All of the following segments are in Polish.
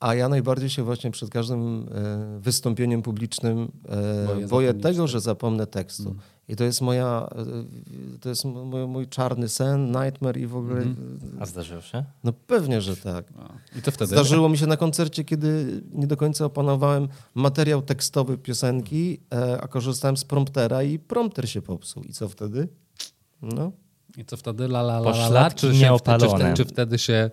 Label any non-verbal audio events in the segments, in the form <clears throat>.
A ja najbardziej się właśnie przed każdym e, wystąpieniem publicznym e, Boję boję tego, tekstu. że zapomnę tekstu. I to jest moja, e, to jest mój, mój czarny sen, nightmare i w ogóle... A zdarzyło się? No pewnie, że tak. A, I to wtedy. Zdarzyło mi się na koncercie, kiedy nie do końca opanowałem materiał tekstowy piosenki, e, a korzystałem z promptera i prompter się popsuł. I co wtedy? No, I co wtedy? La, la, la, la, la, czy, się, czy, czy, czy wtedy się.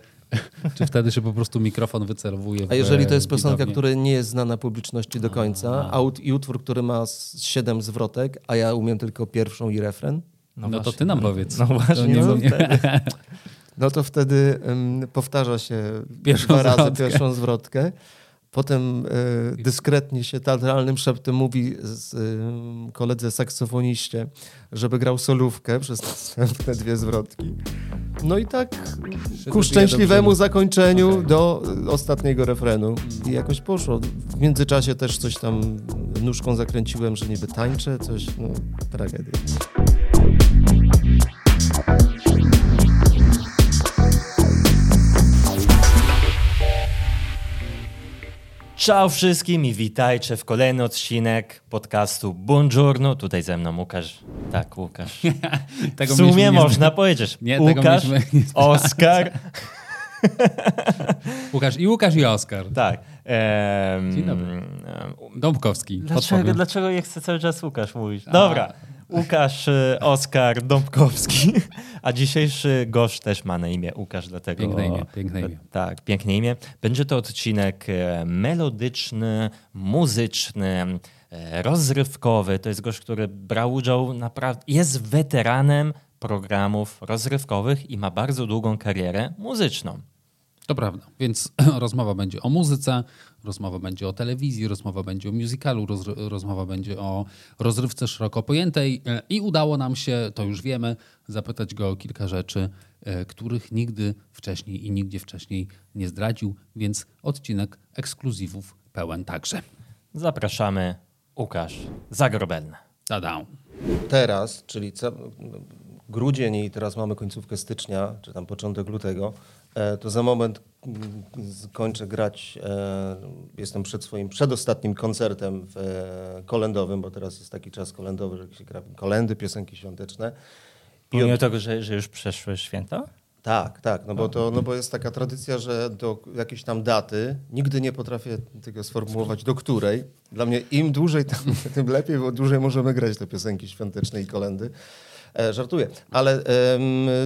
Czy wtedy się po prostu mikrofon wycelowuje? A jeżeli to jest piosenka, widownię? która nie jest znana publiczności do końca, a ut- i utwór, który ma siedem zwrotek, a ja umiem tylko pierwszą i refren, No, to właśnie. ty nam powiedz. No właśnie, To nie, no <laughs> no to wtedy em, powtarza się Pierwszą dwa razy zwrotkę. pierwszą zwrotkę. Potem e, dyskretnie się teatralnym szeptem mówi z, em, koledze saksofoniście, żeby grał solówkę przez następne dwie zwrotki. No i tak ku szczęśliwemu zakończeniu Okej. do e, ostatniego refrenu. I jakoś poszło. W międzyczasie też coś tam nóżką zakręciłem, że niby tańczę, coś, no tragedia. Ciao wszystkim i witajcie w kolejny odcinek podcastu Buongiorno. Tutaj ze mną Łukasz. Tak, Łukasz. <laughs> Tego w sumie można powiedzieć. Nie, Łukasz, nie Oskar. <laughs> Łukasz i Łukasz i Oskar. Tak. Em, Dzień dobry. Dąbkowski. Dlaczego, dlaczego ja chcę cały czas Łukasz mówić? Dobra. Łukasz, y, Oskar, Dąbkowski. A dzisiejszy gość też ma na imię Łukasz, dlatego... Piękne imię, piękne imię. Tak, piękne imię. Będzie to odcinek e, melodyczny, muzyczny, e, rozrywkowy. To jest gość, który brał udział naprawdę... Jest weteranem programów rozrywkowych i ma bardzo długą karierę muzyczną. To prawda. Więc <clears throat> rozmowa będzie o muzyce, rozmowa będzie o telewizji, rozmowa będzie o musicalu, roz, rozmowa będzie o rozrywce szeroko pojętej e, i udało nam się, to już wiemy, zapytać go o kilka rzeczy, e, których nigdy wcześniej i nigdzie wcześniej nie zdradził, więc odcinek ekskluzywów pełen także. Zapraszamy Łukasz Zagrobelny. Tada. teraz, czyli grudzień i teraz mamy końcówkę stycznia, czy tam początek lutego, to za moment mm, kończę grać, e, jestem przed swoim przedostatnim koncertem w, e, kolendowym, bo teraz jest taki czas kolendowy, że się gra kolendy, piosenki świąteczne. I Pomimo od- tego, że, że już przeszły święta? tak, tak, no bo, to, no bo jest taka tradycja, że do jakiejś tam daty, nigdy nie potrafię tego sformułować, do której. Dla mnie im dłużej, tam, <laughs> tym lepiej, bo dłużej możemy grać te piosenki świąteczne i kolendy. E, żartuję, ale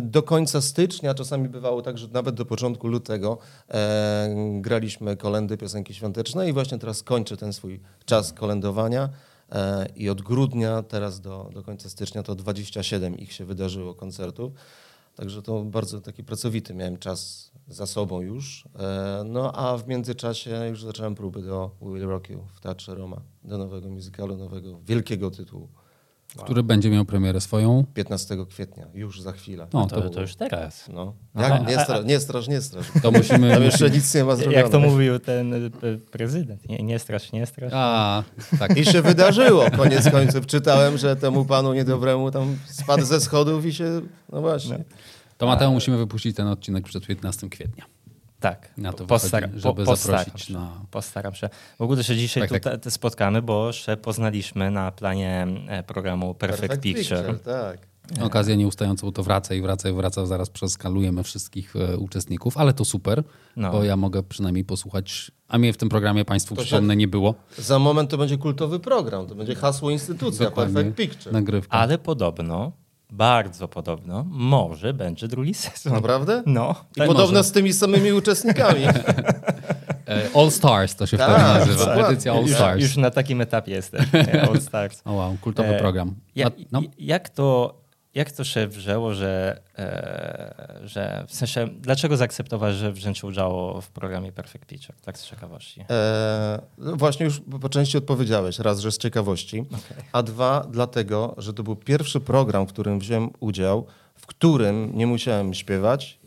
do końca stycznia, czasami bywało tak, że nawet do początku lutego e, graliśmy kolendy, piosenki świąteczne i właśnie teraz kończę ten swój czas kolendowania. E, I od grudnia teraz do, do końca stycznia to 27 ich się wydarzyło koncertów. Także to bardzo taki pracowity miałem czas za sobą już. No a w międzyczasie już zacząłem próby do We Will Rock You w Teatrze Roma, do nowego musicalu, nowego wielkiego tytułu. Który będzie miał premierę swoją. 15 kwietnia, już za chwilę. No, To, to już teraz. No. Jak? Nie straż, nie straż, nie straż. To musimy... Tam jeszcze nic nie ma zrobione. Jak to mówił ten y, prezydent. Nie, nie strasz, nie strasz. A, tak. I się wydarzyło. Koniec końców czytałem, że temu panu niedobremu tam spadł ze schodów i się, no właśnie. To Mateo musimy wypuścić ten odcinek przed 15 kwietnia. Tak. Na to Postara- wychodzi, żeby po- postaram zaprosić się. na- Postaram się. W ogóle się dzisiaj Tak, tutaj te spotkamy, bo się poznaliśmy na planie e, programu Perfect, Picture. Tak. Okazja nieustająca, bo to wraca i wraca i wraca. Zaraz przeskalujemy wszystkich e, uczestników, ale to super, No. bo ja mogę przynajmniej posłuchać. A mnie w tym programie Państwu To przypomnę nie było. Za moment to będzie kultowy program, to będzie hasło instytucja, Dokładnie. Perfect Picture. Nagrywka. Ale podobno, bardzo podobno, może będzie drugi sezon. Naprawdę? No. I podobno z tymi samymi uczestnikami. <laughs> E, All Stars to się Tak, wtedy nazywa. dokładnie. Edycja All już, Stars. już na takim etapie jestem. All Stars. O wow, kultowy E, program. Ja, no, jak, to, jak to się wzięło, że, e, że w sensie, dlaczego zaakceptowałeś, że wziąć udział w programie Perfect Picture? Tak z ciekawości. E, no właśnie już po części odpowiedziałeś. Raz, że z ciekawości, Okej. a dwa, dlatego, że to był pierwszy program, w którym wziąłem udział, w którym nie musiałem śpiewać,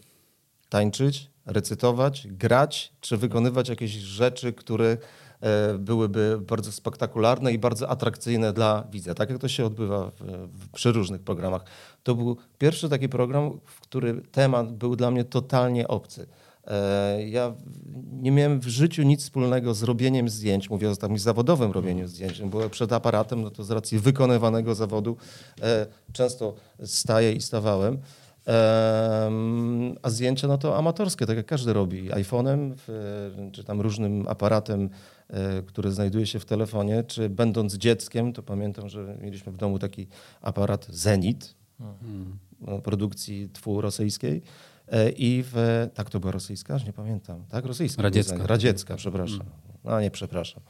tańczyć, recytować, grać, czy wykonywać jakieś rzeczy, które e, byłyby bardzo spektakularne i bardzo atrakcyjne dla widza. Tak jak to się odbywa w, w, przy różnych programach. To był pierwszy taki program, w który temat był dla mnie totalnie obcy. E, ja nie miałem w życiu nic wspólnego z robieniem zdjęć, mówię o takim zawodowym robieniu zdjęć, bo przed aparatem, no to z racji wykonywanego zawodu e, często staję i stawałem. A zdjęcia no to amatorskie, tak jak każdy robi. iPhone'em, czy tam różnym aparatem, e, który znajduje się w telefonie, czy będąc dzieckiem, to pamiętam, że mieliśmy w domu taki aparat Zenit hmm. produkcji twu rosyjskiej. E, I w, tak to była rosyjska, nie pamiętam. Tak, rosyjska. Radziecka. Radziecka, przepraszam. Mm. No nie, przepraszam.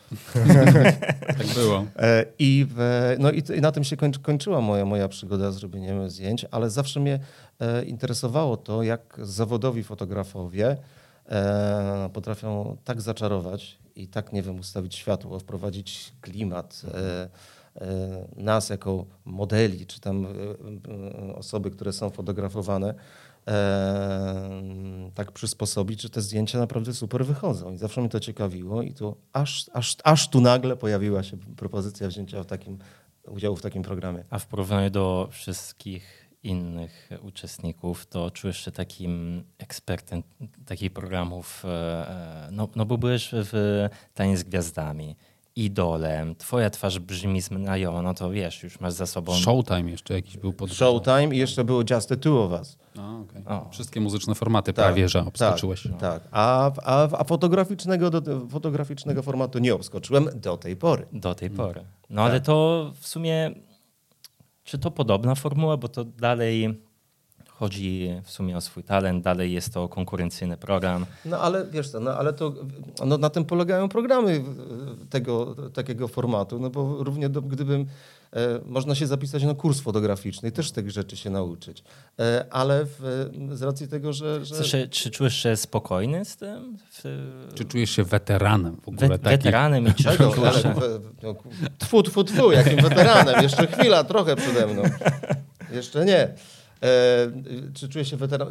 <laughs> tak było. E, I, w, no i, i, na tym się kończy, kończyła moja, moja przygoda z robieniem zdjęć, ale zawsze mnie e, interesowało to, jak zawodowi fotografowie e, potrafią tak zaczarować i tak, nie wiem, ustawić światło, wprowadzić klimat e, e, nas jako modeli, czy tam osoby, które są fotografowane, tak przysposobić, że te zdjęcia naprawdę super wychodzą. I zawsze mnie to ciekawiło i tu aż, aż, aż tu nagle pojawiła się propozycja wzięcia w takim, udziału w takim programie. A w porównaniu do wszystkich innych uczestników, to czujesz się takim ekspertem takich programów, e, e, no, no bo byłeś w Tanie z Gwiazdami idolem, twoja twarz brzmi znajomo, no to wiesz, już masz za sobą... Showtime jeszcze jakiś był pod... Showtime i jeszcze było Just the Two of Us. A, okay. Wszystkie muzyczne formaty tak, prawie, że obskoczyłeś. Tak, tak. A, a, a fotograficznego, do, fotograficznego formatu nie obskoczyłem do tej pory. Do tej pory. No tak. ale to w sumie, czy to podobna formuła, bo to dalej chodzi w sumie o swój talent, dalej jest to konkurencyjny program. No ale wiesz co, no ale to no, na tym polegają programy tego takiego formatu, no bo równie do, gdybym e, można się zapisać na kurs fotograficzny i też tych rzeczy się nauczyć. E, ale w, z racji tego, że... że... Czy, czy czujesz się spokojny z tym? W... Czy czujesz się weteranem w ogóle? We, weteranem i <laughs> czy się... No, tfu, tfu, tfu, jakim weteranem? Jeszcze chwila, trochę przede mną. <laughs> Jeszcze nie. E, czy czuje się wetera, e,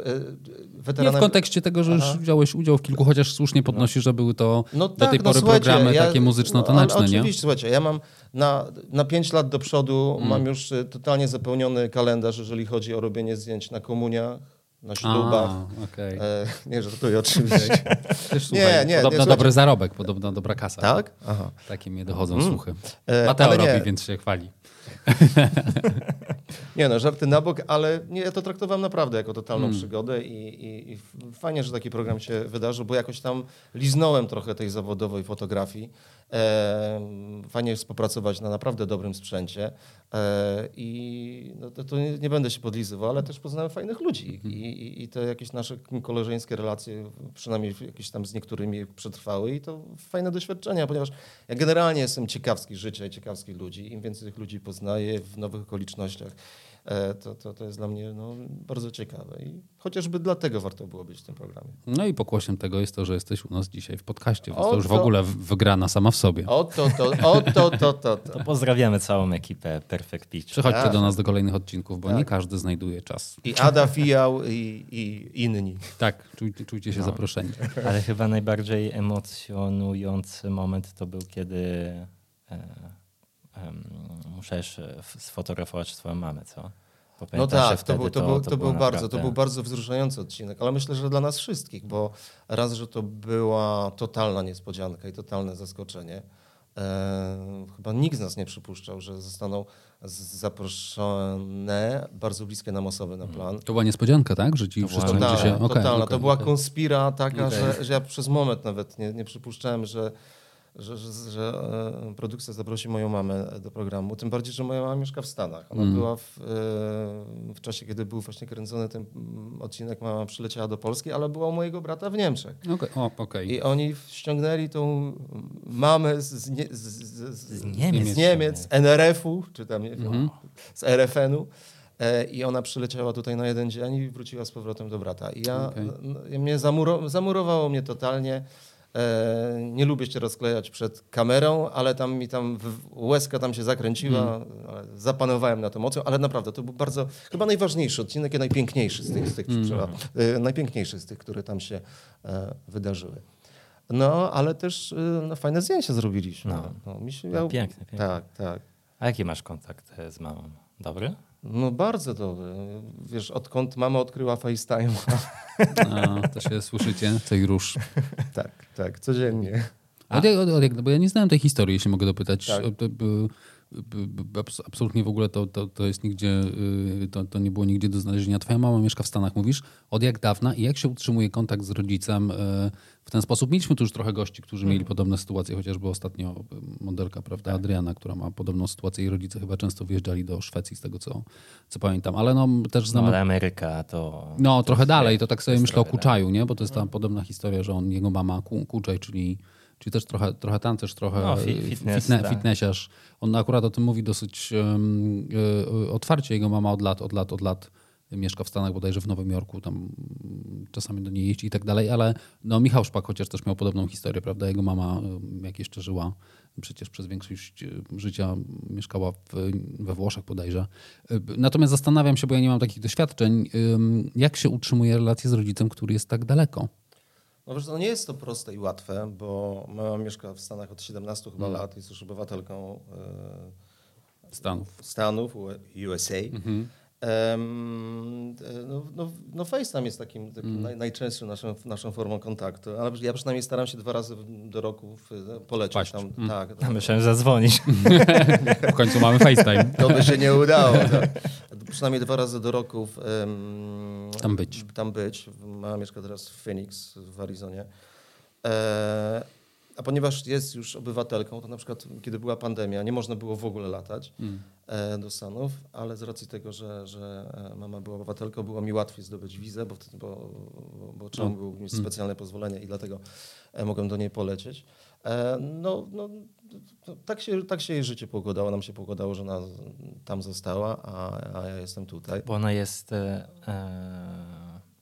weteranem? Nie w kontekście tego, że Aha. już wziąłeś udział w kilku, chociaż słusznie podnosi, że były to no do tak, tej no pory programy ja, takie muzyczno-taneczne, no, Oczywiście, słuchajcie, ja mam na, na pięć lat do przodu mm. mam już e, totalnie zapełniony kalendarz, jeżeli chodzi o robienie zdjęć na komuniach, na ślubach. A, okay. e, nie żartuję oczywiście. <laughs> nie, nie, podobno nie, dobry zarobek, podobno dobra kasa. Tak? Aha. Takie mnie dochodzą mm. słuchy. Mateo robi, więc się chwali. <laughs> nie no, żarty na bok, ale nie, ja to traktowałem naprawdę jako totalną hmm. przygodę i, i, i, fajnie, że taki program się wydarzył, bo jakoś tam liznąłem trochę tej zawodowej fotografii. Fajnie jest współpracować na naprawdę dobrym sprzęcie e, i no, to, to nie, nie, będę się podlizywał, ale też poznałem fajnych ludzi hmm. I, i, te jakieś nasze koleżeńskie relacje, przynajmniej jakieś tam z niektórymi przetrwały i to fajne doświadczenia, ponieważ ja generalnie jestem ciekawski życia i ciekawski ludzi. Im więcej tych ludzi poznaję w nowych okolicznościach, to, to, to jest dla mnie no, bardzo ciekawe. I chociażby dlatego warto było być w tym programie. No i pokłosiem tego jest to, że jesteś u nas dzisiaj w podcaście, więc o, to już w ogóle wygrana sama w sobie. O to, to, o to, to, to, to. to pozdrawiamy całą ekipę Perfect Pitch. Przychodźcie tak. do nas do kolejnych odcinków, bo tak. nie każdy znajduje czas. I Ada Fijał i, i inni. Tak, czujcie, czujcie się no. zaproszeni. Ale chyba najbardziej emocjonujący moment to był, kiedy... E, musiałeś e, sfotografować swoją mamę, co? No tak, to był, to, był, to, to był naprawdę... bardzo, to był bardzo wzruszający odcinek, ale myślę, że dla nas wszystkich, bo raz, że to była totalna niespodzianka i totalne zaskoczenie. E, chyba nikt z nas nie przypuszczał, że zostaną zaproszone bardzo bliskie nam osoby na plan. To była niespodzianka, tak? Że ci to wszyscy totalna, się... Okay, totalna. Okay, to była konspira taka, okay. że, że ja przez moment nawet nie, nie przypuszczałem, że że, że, że, e, produkcja zaprosi moją mamę do programu. Tym bardziej, że moja mama mieszka w Stanach. Ona mm. była w, e, w, czasie, kiedy był właśnie kręcony ten odcinek, mama przyleciała do Polski, ale była u mojego brata w Niemczech. Okay. O, okay. I oni ściągnęli tą mamę z, z, z, z Niemiec, z Niemiec NRF-u, czy tam nie wiem, mm -hmm. z RFN-u. E, I ona przyleciała tutaj na jeden dzień i wróciła z powrotem do brata. I ja, okay. no, mnie zamuro, zamurowało mnie totalnie. E, nie lubię się rozklejać przed kamerą, ale tam mi tam łezka tam się zakręciła, mm. zapanowałem na tą mocą, ale naprawdę to był bardzo, chyba najważniejszy odcinek i najpiękniejszy z tych, z tych mm. najpiękniejszy z tych, które tam się e, wydarzyły. No, ale też no, fajne zdjęcia zrobiliśmy. No. No, mi się, no, piękne, piękne. Tak, tak. A jaki masz kontakt z mamą? Dobry? No bardzo dobry. Wiesz, odkąd mama odkryła FaceTime. A, to się słyszycie, tej róż. <laughs> tak, tak, codziennie. Od, od, od, bo ja nie znałem tej historii, jeśli mogę dopytać. Tak. To, absolutnie w ogóle to, to, to jest nigdzie, y, to, to nie było nigdzie do znalezienia. Twoja mama mieszka w Stanach, mówisz? Od jak dawna i jak się utrzymuje kontakt z rodzicem y, w ten sposób? Mieliśmy tu już trochę gości, którzy mieli podobne sytuacje, chociażby ostatnio y, modelka, prawda, Adriana, która ma podobną sytuację i rodzice chyba często wyjeżdżali do Szwecji, z tego co, co pamiętam. Ale no też No, znamy ale Ameryka to... no, trochę dalej, to tak sobie myślę o Kuczaju, nie? Bo to jest ta podobna historia, że on, jego mama Ku- Kuczaj, czyli, czyli też trochę, trochę tancerz, trochę No, fi- fitness, fitne, tak. fitnessiarz. On akurat o tym mówi dosyć e, otwarcie. Jego mama od lat, od lat, od lat mieszka w Stanach, bodajże w Nowym Jorku, tam czasami do niej jeździ i tak dalej, ale no, Michał Szpak chociaż też miał podobną historię, prawda? Jego mama, jak jeszcze żyła, przecież przez większość e, życia mieszkała w, we Włoszech bodajże. E, Natomiast zastanawiam się, bo ja nie mam takich doświadczeń, jak się utrzymuje relacje z rodzicem, który jest tak daleko? No wiesz, to nie jest to proste i łatwe, bo mama mieszka w Stanach od 17 chyba Mm. lat, jest już obywatelką e, Stanów. Stanów, USA. No, no, no FaceTime jest takim, takim Mm. naj, najczęstszą naszą, naszą formą kontaktu, ale ja przynajmniej staram się dwa razy do roku polecieć Paść. tam. Mm. Tak, Ja tak. myślałem, że zadzwonić. <laughs> W końcu mamy FaceTime. To by się nie udało. Tak. Przynajmniej dwa razy do roku w, em, Tam być. Tam być. Mama mieszka teraz w Phoenix w Arizonie. E, a ponieważ jest już obywatelką, to na przykład kiedy była pandemia, nie można było w ogóle latać Mm. E, do Stanów, ale z racji tego, że, że e, mama była obywatelką, było mi łatwiej zdobyć wizę, bo, bo, bo, trzeba No. było mieć Mm. specjalne pozwolenie i dlatego e, mogłem do niej polecieć. No, no, tak, się, tak się jej życie poukładało, nam się poukładało, że ona tam została, a, a ja jestem tutaj. Bo ona jest... E,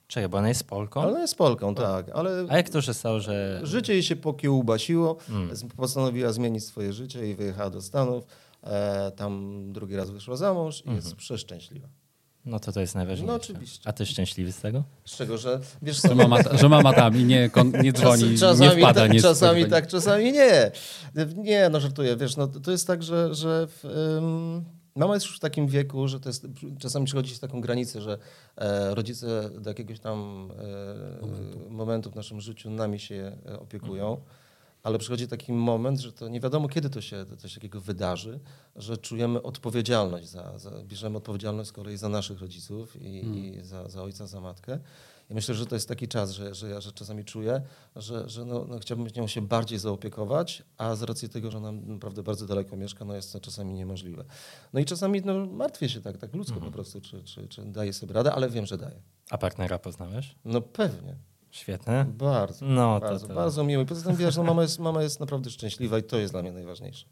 czekaj, bo ona jest Polką? Ale ona jest Polką, tak, ale A jak to się stało, że... Życie jej się pokiełbasiło, Mm. z- postanowiła zmienić swoje życie i wyjechała do Stanów. E, tam drugi raz wyszła za mąż i jest przeszczęśliwa. No to to jest najważniejsze. No oczywiście. A ty szczęśliwy z tego? Z czego, że wiesz Że co, mama, że mama tam i nie, kon, nie dzwoni, czas, czasami, nie wpada. tak, nie czasami tak, czasami nie. Nie, no żartuję. Wiesz, no, to jest tak, że, że w, ym, mama jest już w takim wieku, że to jest, czasami przychodzi się taką granicę, że e, rodzice do jakiegoś tam e, momentu. w naszym życiu nami się e, opiekują. Ale przychodzi taki moment, że to nie wiadomo, kiedy to się coś takiego wydarzy, że czujemy odpowiedzialność za, za bierzemy odpowiedzialność z kolei za naszych rodziców i, i za, za ojca, za matkę. I myślę, że to jest taki czas, że, że ja że czasami czuję, że, że no, no, chciałbym nią się bardziej zaopiekować, a z racji tego, że ona naprawdę bardzo daleko mieszka, no jest to czasami niemożliwe. No i czasami no, martwię się tak, tak ludzko po prostu, czy, czy, czy daję sobie radę, ale wiem, że daję. A partnera poznałeś? No pewnie. Świetne. Bardzo. No to, bardzo, to... bardzo miły. Poza tym wiesz, no, mama, jest, mama jest naprawdę szczęśliwa i to jest dla mnie najważniejsze.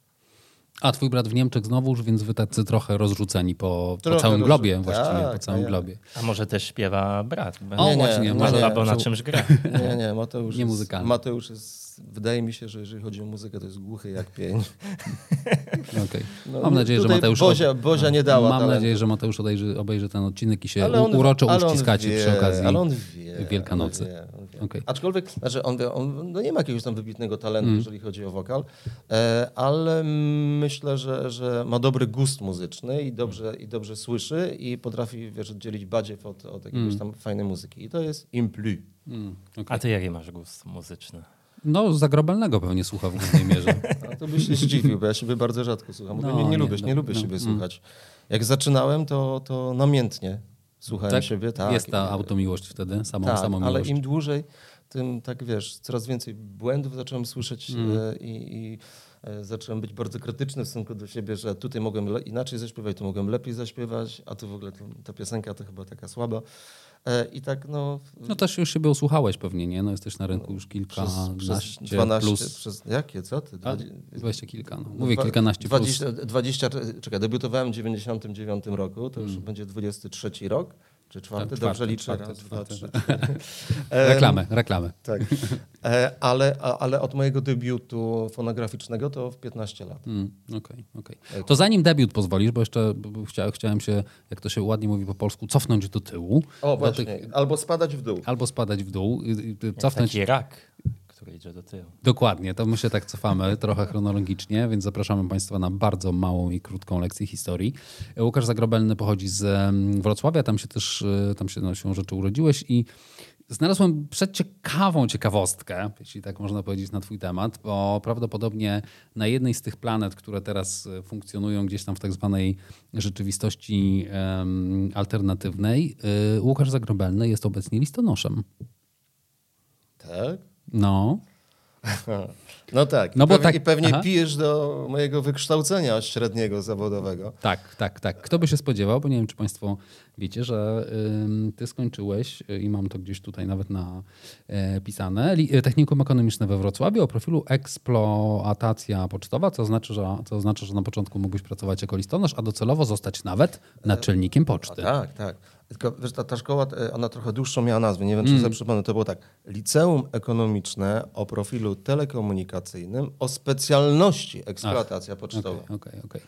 A twój brat w Niemczech znowuż, więc wy tacy trochę rozrzuceni po, po Trochę całym rozrzu- globie tak, właściwie, po a całym globie. A może też śpiewa brat? O, Nie, nie, właśnie, nie, może nie. Albo na czymś gra. <laughs> Nie, nie, Mateusz Nie jest. Mateusz jest, wydaje mi się, że jeżeli chodzi o muzykę, to jest głuchy jak pień. <laughs> Okej. No, Mam nadzieję, że Mateusz... Bozia, Bozia nie dała Mam talentu. nadzieję, że Mateusz obejrzy, obejrzy ten odcinek i się ale on uściskacie wie, przy okazji ale on wie, Wielkanocy. On wie, Okej. Aczkolwiek, znaczy on, on no nie ma jakiegoś tam wybitnego talentu, Mm. jeżeli chodzi o wokal, e, ale myślę, że, że ma dobry gust muzyczny i dobrze, i dobrze słyszy i potrafi wiesz, oddzielić badziew od, od jakiegoś Mm. tam fajnej muzyki. I to jest implu. Mm, okej. A ty jaki masz gust muzyczny? No, zagrobelnego pewnie słucha w głównej mierze. <laughs> A to byś się zdziwił, bo ja siebie bardzo rzadko słucham. No, nie, nie, nie, lubię, no, nie lubię no, siebie mm. słuchać. Jak zaczynałem, to, to namiętnie słuchałem Tak? siebie. Tak, Jest ta automiłość wtedy, samą, tak, samą ale miłość. im dłużej, tym tak wiesz, coraz więcej błędów zacząłem słyszeć Mm. e, i, i e, zacząłem być bardzo krytyczny w stosunku do siebie, że tutaj mogłem inaczej zaśpiewać, tu mogłem lepiej zaśpiewać, a tu w ogóle ta piosenka to chyba taka słaba. E, I tak no... No też już siebie usłuchałeś pewnie, nie? No jesteś na rynku już przez, kilkanaście przez 12, plus. przez, jakie, co ty? A, Dwadzie- Dwadzieścia kilka, no. Mówię Dwa- kilkanaście plus. 20, 20, czekaj, debiutowałem w 99 roku, to już Mm. będzie 23 rok, czy czwarty, Tak, dobrze liczę? czwarty, Raz, dwa, czwarty. trzy, cztery. <laughs> Em, Reklamę, reklamę. Tak. E, ale, ale od mojego debiutu fonograficznego to w 15 lat. Mm, Okej, okej. To zanim debiut pozwolisz, bo jeszcze chcia, chciałem się, jak to się ładnie mówi po polsku, cofnąć do tyłu. O, Do właśnie. tych- Albo spadać w dół. Albo spadać w dół. Cofnąć Taki rak. Który idzie do tyłu. Dokładnie, to my się tak cofamy <laughs> trochę chronologicznie, więc zapraszamy Państwa na bardzo małą i krótką lekcję historii. Łukasz Zagrobelny pochodzi z mm, Wrocławia, tam się też, y, tam się, no, się rzeczy urodziłeś i znalazłem przed ciekawą ciekawostkę, jeśli tak można powiedzieć na twój temat, bo prawdopodobnie na jednej z tych planet, które teraz y, funkcjonują gdzieś tam w tak zwanej rzeczywistości em, alternatywnej, y, Łukasz Zagrobelny jest obecnie listonoszem. Tak? No, <laughs> No tak. No I bo pewnie, tak- I pewnie aha. pijesz do mojego wykształcenia średniego zawodowego. Tak, tak, tak. Kto by się spodziewał, bo nie wiem, czy Państwo wiecie, że ym, Ty skończyłeś y, i mam to gdzieś tutaj nawet na e, pisane, e, technikum ekonomiczne we Wrocławiu o profilu eksploatacja pocztowa, co znaczy, że, co oznacza, że na początku mógłbyś pracować jako listonosz, a docelowo zostać nawet naczelnikiem A poczty. tak, tak. Tylko wiesz, ta, ta szkoła, e, ona trochę dłuższą miała nazwę, nie wiem, Mm. czy sobie przypomnę, to było tak. Liceum Ekonomiczne o profilu telekomunikacyjnym o specjalności eksploatacja pocztowa. Okej, okej, okej.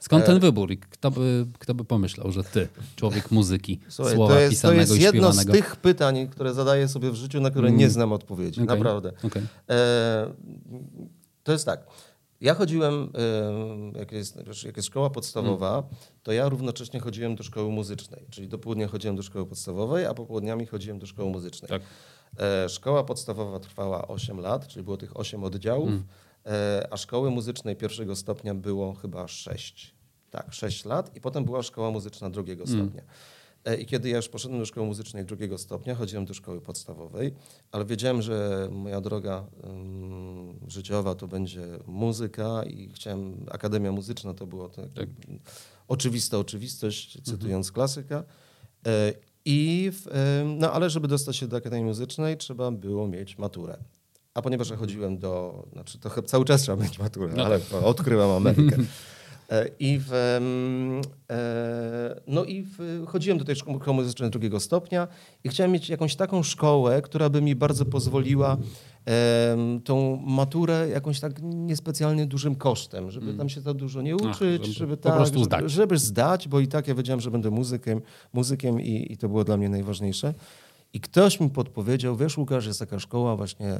Skąd ten wybór kto by, kto by pomyślał, że ty, człowiek muzyki, Słuchaj, słowa to jest, to pisanego jest i jedno z tych pytań, które zadaję sobie w życiu, na które nie znam odpowiedzi. Okej, Naprawdę. okej. E, to jest tak. Ja chodziłem, jak jest, jak jest szkoła podstawowa, to ja równocześnie chodziłem do szkoły muzycznej. Czyli do południa chodziłem do szkoły podstawowej, a popołudniami chodziłem do szkoły muzycznej. Tak. E, szkoła podstawowa trwała 8 lat, czyli było tych 8 oddziałów, e, a szkoły muzycznej pierwszego stopnia było chyba 6. Tak, 6 lat i potem była szkoła muzyczna drugiego stopnia. E, I kiedy ja już poszedłem do szkoły muzycznej drugiego stopnia, chodziłem do szkoły podstawowej, ale wiedziałem, że moja droga ym, życiowa to będzie muzyka i chciałem, Akademia Muzyczna to było to jakby oczywista oczywistość, cytując klasyka. E, I w, em, no ale żeby dostać się do Akademii Muzycznej, trzeba było mieć maturę. A ponieważ ja chodziłem do, znaczy to chyba cały czas trzeba mieć maturę, No ale odkryłam Amerykę. <laughs> E, I w, e, no i w, chodziłem do tej szkoły muzycznej drugiego stopnia i chciałem mieć jakąś taką szkołę, która by mi bardzo pozwoliła tą maturę jakąś tak niespecjalnie dużym kosztem, żeby tam się za dużo nie Ach, uczyć, żeby żeby, po tak, żeby, zdać. żeby zdać, bo i tak ja wiedziałem, że będę muzykiem, muzykiem i, i to było dla mnie najważniejsze. I ktoś mi podpowiedział, wiesz Łukasz, jest taka szkoła właśnie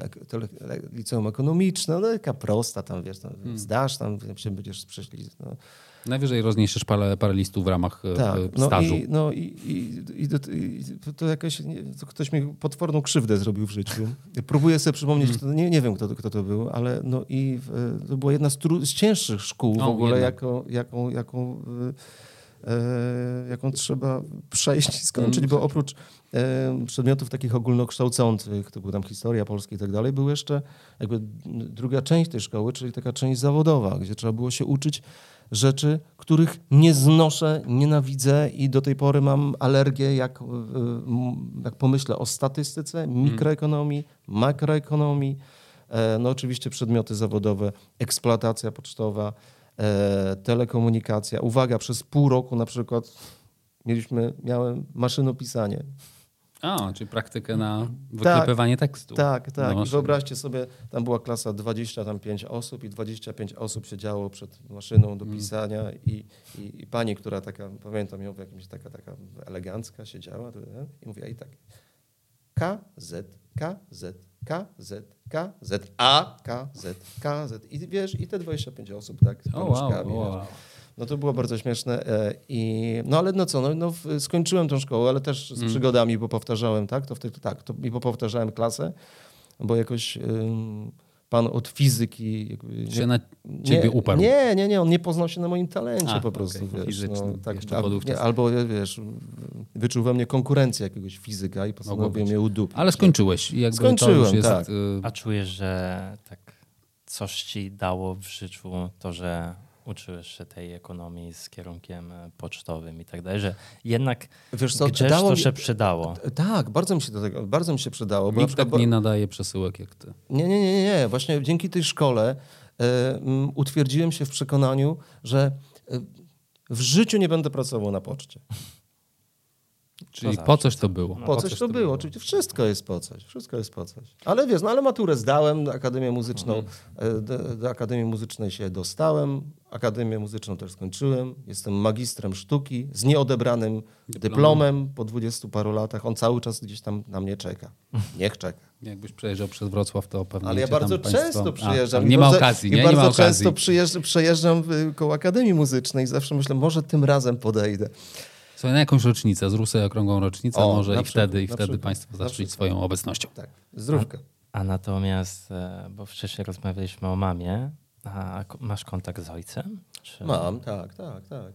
liceum ekonomiczne, no taka prosta, tam wiesz, tam Hmm. zdasz, tam się będziesz prześli. No. Najwyżej rozniesiesz parę, parę listów w ramach e, Tak, e, no stażu. i, no i, i, i, do- i to jakaś, to ktoś mi potworną krzywdę zrobił w życiu. Próbuję sobie przypomnieć, Hmm. kto, nie, nie wiem kto, to- kto to był, ale no i w, to była jedna z, tru, z cięższych szkół w O, ogóle, jedna. jaką, jaką, jaką, e, jaką trzeba przejść i skończyć, Mm. bo oprócz e, przedmiotów takich ogólnokształcących, to była tam historia polska i tak dalej, był jeszcze jakby druga część tej szkoły, czyli taka część zawodowa, gdzie trzeba było się uczyć rzeczy, których nie znoszę, nienawidzę i do tej pory mam alergię, jak, m, jak pomyślę o statystyce, mikroekonomii, makroekonomii, e, no oczywiście przedmioty zawodowe, eksploatacja pocztowa, e, telekomunikacja. Uwaga, przez pół roku na przykład mieliśmy, miałem maszynopisanie. A, czyli praktykę na wyklepywanie tekstu. Tak, tak. I wyobraźcie sobie, tam była klasa 25 osób i 25 osób siedziało przed maszyną do pisania i, i, i pani, która taka, pamiętam ją jakimś taka, taka elegancka siedziała i mówiła i tak K, Z, K, Z, K, Z, K, Z, A, K, Z, K, Z. I wiesz, i te 25 osób tak z O, wow, paluszkami. wow. wiesz. No to było bardzo śmieszne. e, I, no ale no co, no, no, skończyłem tą szkołę, ale też Mm. z przygodami, bo powtarzałem, tak? To wtedy tak, to i powtarzałem klasę, bo jakoś ym, pan od fizyki jakby, Się na ciebie uparł. Nie, nie, nie, on nie poznał się na moim talencie A, po prostu. okej, wiesz, fizycznym, no, tak, jeszcze al- podówczas. nie, albo wiesz, wyczuł we mnie konkurencję jakiegoś fizyka i postanowił mnie udupić. Ale skończyłeś. Jakby to Skończyłem, już jest, tak. y, A czujesz, że tak coś ci dało w życiu to, że uczyłeś się tej ekonomii z kierunkiem e, pocztowym i tak dalej, że jednak Wiesz co, gdzieś dało to mi- się przydało. Tak, bardzo mi się do tego, bardzo mi się przydało. Bo na Nikt przykład, tak nie nadaje przesyłek jak ty. Nie, nie, nie, nie, nie. Właśnie dzięki tej szkole m, utwierdziłem się w przekonaniu, że e, w życiu nie będę pracował na poczcie. Czyli To po zawsze. coś to było. Po coś to było, oczywiście wszystko jest po coś, wszystko jest po coś. Ale wiesz, no ale maturę zdałem, Akademię Muzyczną, e, do, do Akademii Muzycznej się dostałem, Akademię Muzyczną też skończyłem, jestem magistrem sztuki z nieodebranym dyplomem po dwudziestu paru latach, on cały czas gdzieś tam na mnie czeka. Niech czeka. <laughs> Jakbyś przejeżdżał przez Wrocław, to pewnie Ale ja bardzo państwo- często A, przyjeżdżam. i nie ma okazji, I nie? nie bardzo ma okazji. często przyjeżdżam, przejeżdżam koło Akademii Muzycznej i zawsze myślę, może tym razem podejdę. Słuchaj, na jakąś rocznicę, zrób sobie okrągłą rocznicę O, może i przykład, wtedy, i wtedy przykład, Państwo przykład. swoją obecnością. Tak, zdrówka. A natomiast, e, bo wcześniej rozmawialiśmy o mamie, a masz kontakt z ojcem? Czy... Mam, tak, tak, tak.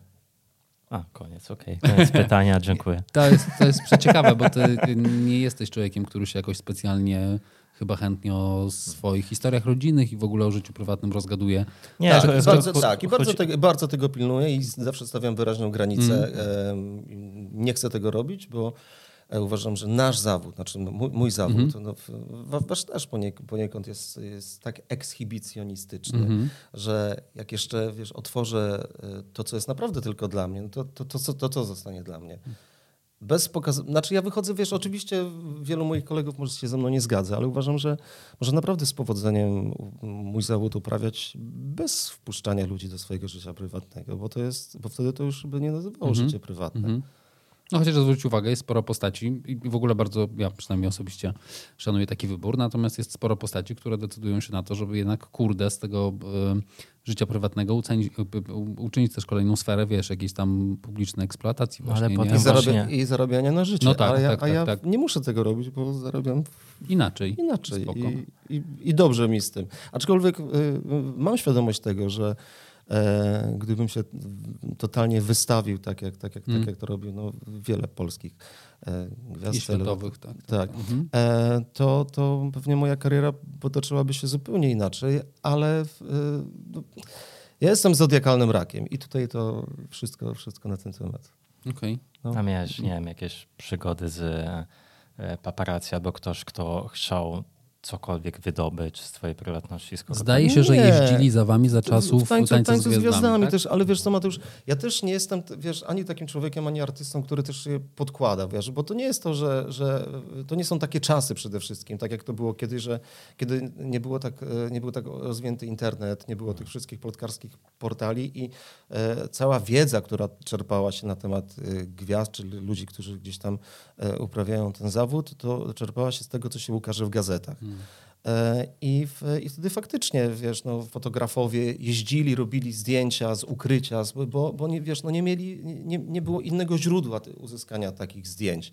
A, koniec, okej. Koniec pytania, dziękuję. To jest, to jest przeciekawe, bo ty nie jesteś człowiekiem, który się jakoś specjalnie chyba chętnie o swoich historiach rodzinnych i w ogóle o życiu prywatnym rozgaduje. Nie, tak, bardzo, tak, i bardzo, chodzi- tego, bardzo tego pilnuję i zawsze stawiam wyraźną granicę. Em, Nie chcę tego robić, bo e, uważam, że nasz zawód, znaczy no, mój, mój zawód, no, w- wa- wasz też poniek- poniekąd jest, jest tak ekshibicjonistyczny, że jak jeszcze wiesz, otworzę e, to, co jest naprawdę tylko dla mnie, no to, to, to, to, to co zostanie dla mnie? Bez pokazu... Znaczy ja wychodzę, wiesz, oczywiście wielu moich kolegów może się ze mną nie zgadza, ale uważam, że może naprawdę z powodzeniem mój zawód uprawiać bez wpuszczania ludzi do swojego życia prywatnego, bo to jest, bo wtedy to już by nie nazywało życie prywatne. No chociaż zwróć uwagę, jest sporo postaci i w ogóle bardzo, ja przynajmniej osobiście szanuję taki wybór, natomiast jest sporo postaci, które decydują się na to, żeby jednak kurde z tego e, życia prywatnego uczynić, uczynić też kolejną sferę, wiesz, jakiejś tam publicznej eksploatacji No, ale właśnie. potem nie? I, zarabia, właśnie- I zarabiania na życie. No tak, a ja, tak, a tak, ja tak. nie muszę tego robić, bo zarabiam Inaczej. inaczej i, i, i dobrze mi z tym. Aczkolwiek y, y, mam świadomość tego, że gdybym się totalnie wystawił tak, jak, tak, jak, Mm. tak, jak to robił no, wiele polskich e, gwiazd I światowych, tak. tak, Mhm. e, to, to pewnie moja kariera potoczyłaby się zupełnie inaczej, ale w, no, ja jestem zodiakalnym rakiem i tutaj to wszystko, wszystko na ten temat. Okej. No. A miałeś, nie wiem, jakieś przygody z e, paparazzi albo ktoś, kto chciał cokolwiek wydobyć z twojej prywatności? Skoro Zdaje się, że Nie. jeździli za wami za czasów w tańcu, tańca tańcu z gwiazdami, tak? też, ale wiesz co Mateusz, ja też nie jestem, wiesz, ani takim człowiekiem, ani artystą, który też się podkłada, wiesz, bo to nie jest to, że, że to nie są takie czasy przede wszystkim, tak jak to było kiedyś, że kiedy nie było tak, e, nie był tak rozwinięty internet, nie było tych wszystkich plotkarskich portali i e, cała wiedza, która czerpała się na temat e, gwiazd, czyli ludzi, którzy gdzieś tam uprawiają ten zawód, to czerpała się z tego, co się ukaże w gazetach. E, I, w, I wtedy faktycznie, wiesz, no, fotografowie jeździli, robili zdjęcia z ukrycia, bo, bo nie, wiesz, no, nie, mieli, nie, nie było innego źródła uzyskania takich zdjęć.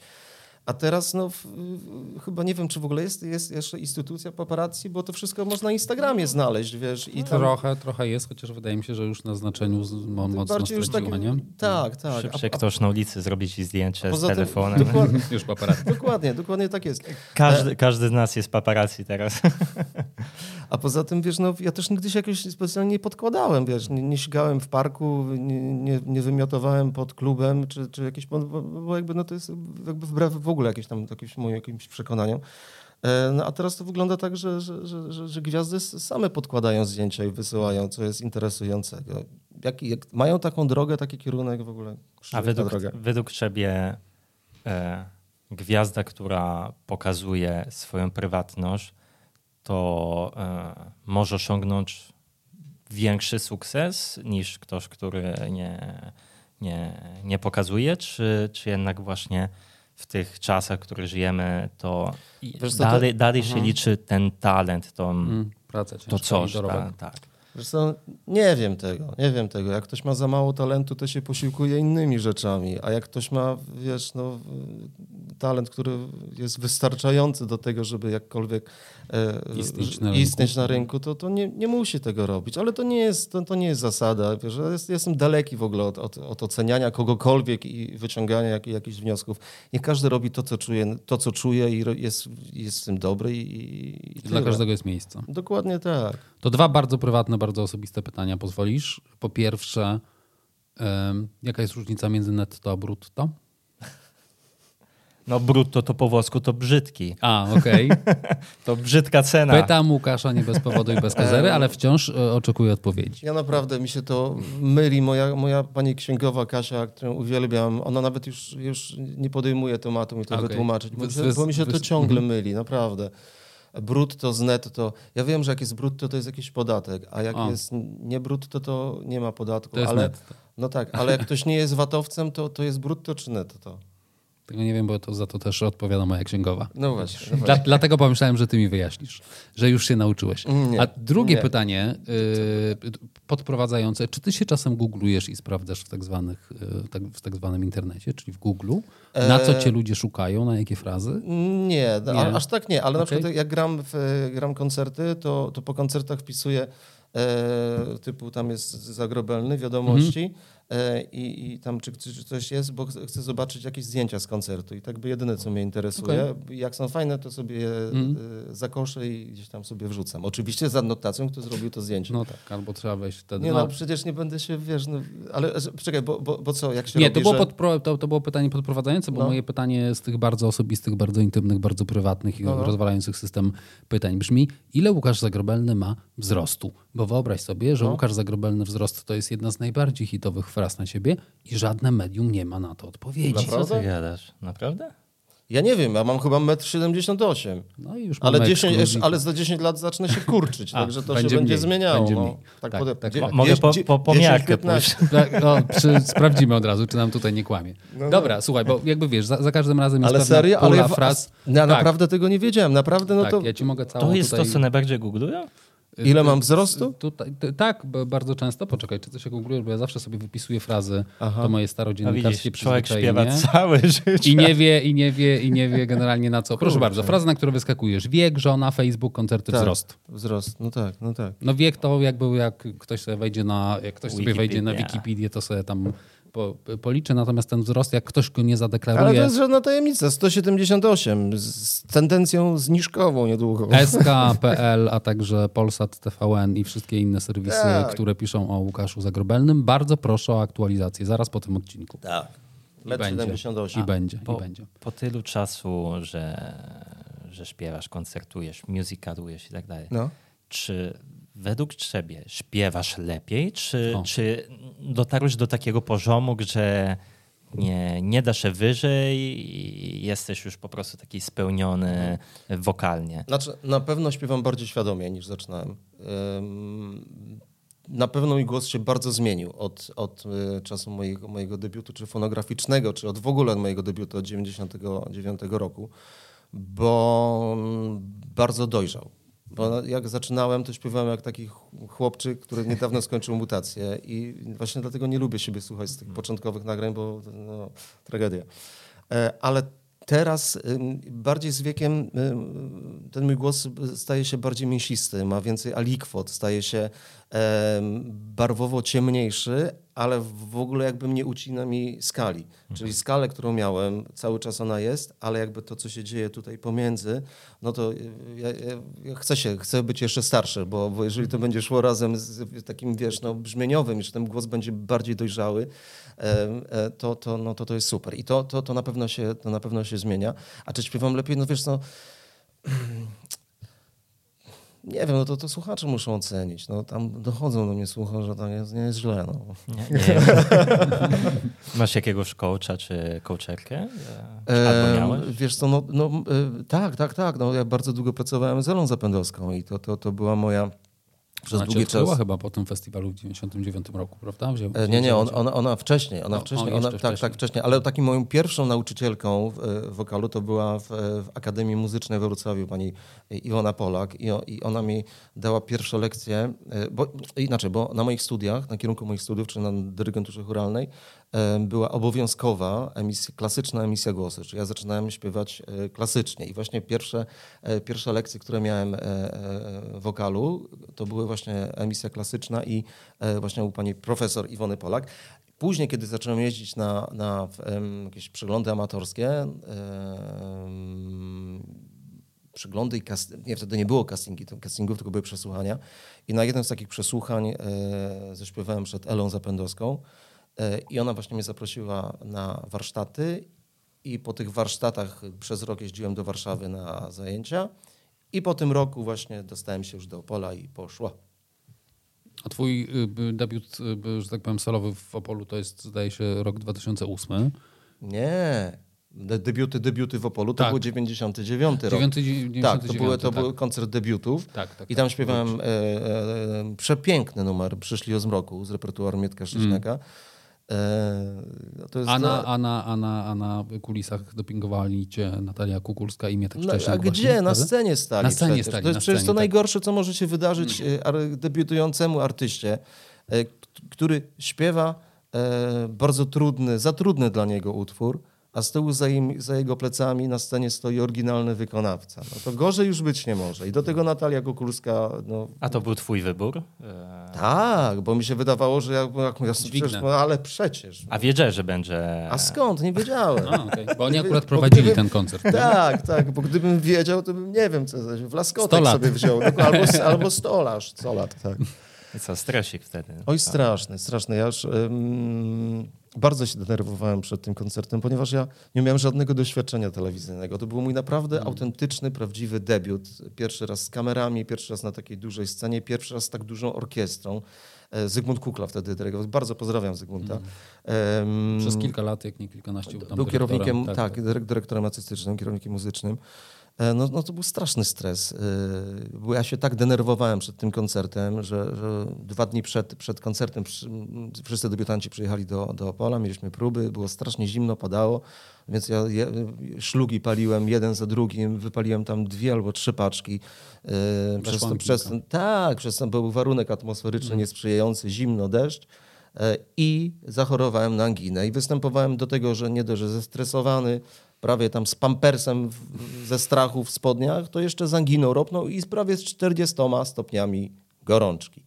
A teraz, no, w, w, chyba nie wiem, czy w ogóle jest, jest jeszcze instytucja paparazzi, bo to wszystko można na Instagramie znaleźć, wiesz. I tam Trochę, trochę jest, chociaż wydaje mi się, że już na znaczeniu mo- mocno straciła, takie- nie? Tak, tak. Szybciej A- a- ktoś na ulicy zrobi ci zdjęcie z tym- telefonem. Dokładnie, <laughs> Już paparazzi. dokładnie, dokładnie tak jest. Każdy, każdy z nas jest paparazzi teraz. <laughs> A poza tym, wiesz, no, ja też nigdy się jakoś specjalnie nie podkładałem, wiesz, nie, nie w parku, nie, nie, nie wymiotowałem pod klubem, czy, czy jakieś, bo jakby no to jest jakby wbrew w ogóle jakieś tam jakimś moim jakimś przekonaniom. E, No a teraz to wygląda tak, że, że, że, że, gwiazdy same podkładają zdjęcia i wysyłają, co jest interesującego. Jak, jak mają taką drogę, taki kierunek w ogóle. A według, według ciebie e, gwiazda, która pokazuje swoją prywatność, to e, może osiągnąć większy sukces niż ktoś, który nie, nie, nie pokazuje, czy, czy jednak właśnie w tych czasach, w których żyjemy, to Wiesz co, to- dalej, dalej się liczy ten talent, to, Mm, to coś. Tak, tak. Co, nie wiem tego, nie wiem tego. Jak ktoś ma za mało talentu, to się posiłkuje innymi rzeczami, a jak ktoś ma, wiesz, no, talent, który jest wystarczający do tego, żeby jakkolwiek e, Istnieć na rynku. istnieć na rynku, to, to nie, nie musi tego robić. Ale to nie jest, to, to nie jest zasada. Wiesz, ja jest, jestem daleki w ogóle od, od, od oceniania kogokolwiek i wyciągania jak, jakichś wniosków. Niech każdy robi to, co czuje, to, co czuje i jest, jest w tym dobry i, i, i Dla każdego jest miejsce. Dokładnie tak. To dwa bardzo prywatne, bardzo osobiste pytania, pozwolisz? Po pierwsze, jaka jest różnica między netto a brutto? <laughs> No brutto to po włosku to brzydki. A, okej. <laughs> To brzydka cena. Pytam Łukasza nie bez powodu i bez kozery, ale wciąż e, oczekuję odpowiedzi. Ja naprawdę mi się to myli. Moja, moja pani księgowa Kasia, którą uwielbiam, ona nawet już, już nie podejmuje tematu mi to Okej. wytłumaczyć, bo, bo mi się to ciągle mhm. myli, naprawdę. Brutto z netto. Ja wiem, że jak jest brutto, to jest jakiś podatek, a jak O. jest nie brutto, to nie ma podatku. To ale, netto. No tak, ale jak ktoś nie jest watowcem, to, to jest brutto czy netto? Tego nie wiem, bo to za to też odpowiada moja księgowa. No właśnie. No Dla, dlatego pomyślałem, że ty mi wyjaśnisz, że już się nauczyłeś. Nie, A drugie nie. pytanie yy, podprowadzające. Czy ty się czasem googlujesz i sprawdzasz w tak, zwanych, yy, tak, w tak zwanym internecie, czyli w Google, na co cię ludzie szukają, na jakie frazy? Nie, Nie. a- aż tak nie, ale na Okej. przykład jak gram, w, gram koncerty, to, to po koncertach wpisuję e, typu tam jest zagrobelny, wiadomości Mhm. E, i, i tam czy, czy coś jest, bo chcę zobaczyć jakieś zdjęcia z koncertu i tak by jedyne, co mnie interesuje. Jak są fajne, to sobie je e, zakoszę i gdzieś tam sobie wrzucam. Oczywiście z adnotacją, kto zrobił to zdjęcie. No tak, albo trzeba wejść wtedy. nie no, no, przecież nie będę się, wiesz, no, ale czekaj, bo, bo, bo co, jak się Nie, robi, to było, że... podpro, to, to było pytanie podprowadzające, bo No. moje pytanie z tych bardzo osobistych, bardzo intymnych, bardzo prywatnych i No, no. rozwalających system pytań brzmi, ile Łukasz Zagrobelny ma wzrostu? Bo wyobraź sobie, że No. Łukasz Zagrobelny wzrost to jest jedna z najbardziej hitowych fraz na siebie i żadne medium nie ma na to odpowiedzi. Naprawdę? Co ty gadasz? Naprawdę? Ja nie wiem, ja mam chyba 1,78 m. No i już Ale, mamy 10, ekskluzywkę. ale za 10 lat zacznę się kurczyć, <laughs> A, także to będzie się będzie mniej, zmieniało. będzie no. Tak, Tak, pode- tak. Mo- Mogę po, po, po 10, miarkę 15. pójść. <laughs> Tak, o, przy, sprawdzimy od razu, czy nam tutaj nie kłamie. No, Dobra, słuchaj, bo jakby wiesz, za, za każdym razem jest Ale serio? pula Ale ja, fraz. ja Tak. naprawdę tego nie wiedziałem. Naprawdę, no tak, to ja ci mogę całą To jest tutaj... to, co najbardziej googlują? Ile mam wzrostu? Tutaj, tak, bardzo często. Poczekaj, czy coś się googlujesz, bo ja zawsze sobie wypisuję frazy, Aha. to moje A starodziennikarskie człowiek śpiewa przyzwyczajenie. całe życie. I nie wie, i nie wie, i nie wie generalnie na co. Proszę Kurczę. bardzo, fraza, na którą wyskakujesz. Wiek, żona, Facebook, koncerty, Tak. wzrost. Wzrost, no tak, no tak. No wiek to jakby jak ktoś sobie wejdzie na, jak ktoś sobie wejdzie na Wikipedia. Wikipedię, to sobie tam po, policzy, natomiast ten wzrost, jak ktoś go nie Ale zadeklaruje, to jest żadna tajemnica. 178 z, tendencją zniżkową niedługo. SK.pl, a także Polsat, TVN i wszystkie inne serwisy, Tak. które piszą o Łukaszu Zagrobelnym, bardzo proszę o aktualizację zaraz po tym odcinku. Tak. I Metr będzie. 78. I będzie, Po, i będzie. po tylu czasu, że, że śpiewasz, koncertujesz, musicalujesz i tak dalej, No. czy według ciebie śpiewasz lepiej, czy, O. czy dotarłeś do takiego poziomu, że nie, nie da się wyżej i jesteś już po prostu taki spełniony wokalnie? Znaczy, na pewno śpiewam bardziej świadomie niż zaczynałem. Na pewno mój głos się bardzo zmienił od, od y, czasu mojego, mojego debiutu, czy fonograficznego, czy od w ogóle mojego debiutu od 99 roku, bo mm, bardzo dojrzał. Bo jak zaczynałem, to śpiewałem jak taki ch- chłopczyk, który niedawno skończył mutację i właśnie dlatego nie lubię siebie słuchać z tych początkowych nagrań, bo no, tragedia. E, Ale teraz ym, bardziej z wiekiem ym, ten mój głos staje się bardziej mięsisty, ma więcej alikwot, staje się barwowo ciemniejszy, ale w ogóle jakby nie ucina mi skali. Czyli skalę, którą miałem, cały czas ona jest, ale jakby to, co się dzieje tutaj pomiędzy, no to y, ja, ja, chcę się, chcę być jeszcze starszy, bo, bo jeżeli to będzie szło razem z takim, wiesz, no, brzmieniowym, że ten głos będzie bardziej dojrzały, e, to, to, no, to to jest super. I to, to, to, na pewno się, to na pewno się zmienia. A czy śpiewam lepiej? No wiesz, no, <clears throat> nie wiem, no to, to słuchacze muszą ocenić. No, tam dochodzą do mnie słuchacze, że tam jest, nie jest źle. No. Nie, nie. <laughs> Masz jakiegoś coacha czy coacherkę? Albo miałeś? Wiesz co, no, no y, tak, tak, tak. No, ja bardzo długo pracowałem z Elą Zapędowską i to, to, to była moja przez Ona cię długi czas. chyba po tym festiwalu w 99 roku, prawda? E, Nie, nie, on, ona, ona wcześniej, ona O, wcześniej, o, ona, jeszcze tak, wcześniej. tak, wcześniej, ale taką moją pierwszą nauczycielką w, e, wokalu to była w, w Akademii Muzycznej we Wrocławiu pani Iwona Polak i, i ona mi dała pierwsze lekcje, e, bo inaczej, bo na moich studiach, na kierunku moich studiów, czy na dyrygenturze chóralnej, e, była obowiązkowa emisja, klasyczna emisja głosu, czyli ja zaczynałem śpiewać e, klasycznie i właśnie pierwsze, e, pierwsze lekcje, które miałem e, wokalu, to były właśnie emisja klasyczna i właśnie u pani profesor Iwony Polak. Później, kiedy zacząłem jeździć na, na jakieś przeglądy amatorskie, przeglądy i nie, wtedy nie było castingi, castingów, tylko były przesłuchania. I na jednym z takich przesłuchań e, zaśpiewałem przed Elą Zapędowską i ona właśnie mnie zaprosiła na warsztaty i po tych warsztatach przez rok jeździłem do Warszawy na zajęcia i po tym roku właśnie dostałem się już do Opola i poszło. A twój y, debiut, y, że tak powiem, solowy w Opolu to jest, zdaje się, rok 2008. Nie. De debiuty, debiuty w Opolu to Tak. był 99 rok. 99, tak, to, były, to tak. był koncert debiutów. Tak, tak, I tam tak. śpiewałem e, e, przepiękny numer Przyszli o zmroku z repertuaru Mietka Szcześniaka. E, no to jest A na, za- a, na, a, na, a na kulisach dopingowali cię Natalia Kukulska i Mietek No, Szcześniak a właśnie, gdzie? Na prawda? scenie stali. Na scenie przecież. stali, To jest na przecież scenie, to tak. najgorsze, co może się wydarzyć e, debiutującemu artyście, e, który śpiewa e, bardzo trudny, za trudny dla niego utwór, a z tyłu za, im, za jego plecami na scenie stoi oryginalny wykonawca. No to gorzej już być nie może. I do tego Natalia Kukulska, no A to był twój wybór? E, tak, bo mi się wydawało, że ja, jak ja przecież, no, ale przecież. A wiedziałeś, że będzie... A skąd? Nie wiedziałem. A, okej. Bo oni akurat prowadzili gdyby- ten koncert. Tak, tak, bo gdybym wiedział, to bym nie wiem, co w 100 laskotek sobie wziął. Albo, albo stolarz, 100 lat, tak. I Co, stresik wtedy? Oj, straszny, straszny. Ja już ym, bardzo się denerwowałem przed tym koncertem, ponieważ ja nie miałem żadnego doświadczenia telewizyjnego. To był mój naprawdę autentyczny, prawdziwy debiut. Pierwszy raz z kamerami, pierwszy raz na takiej dużej scenie, pierwszy raz z tak dużą orkiestrą. E, Zygmunt Kukla wtedy dyrygował. Bardzo pozdrawiam Zygmunta. Em, Przez kilka lat, jak nie kilkanaście. Był, kierownikiem, tak, dyrek- dyrektorem artystycznym, kierownikiem muzycznym. E, No, no to był straszny stres, e, bo ja się tak denerwowałem przed tym koncertem, że, że dwa dni przed, przed koncertem wszyscy debiutanci przyjechali do, do Opola, mieliśmy próby, było strasznie zimno, padało, więc ja je, szlugi paliłem jeden za drugim, wypaliłem tam dwie albo trzy paczki. E, Przez, to, przez ten, tak, przez ten był warunek atmosferyczny niesprzyjający, zimno, deszcz. I zachorowałem na anginę. I występowałem do tego, że nie dość, że zestresowany, prawie tam z pampersem w, ze strachu w spodniach, to jeszcze z anginą ropnął i prawie z 40 stopniami gorączki.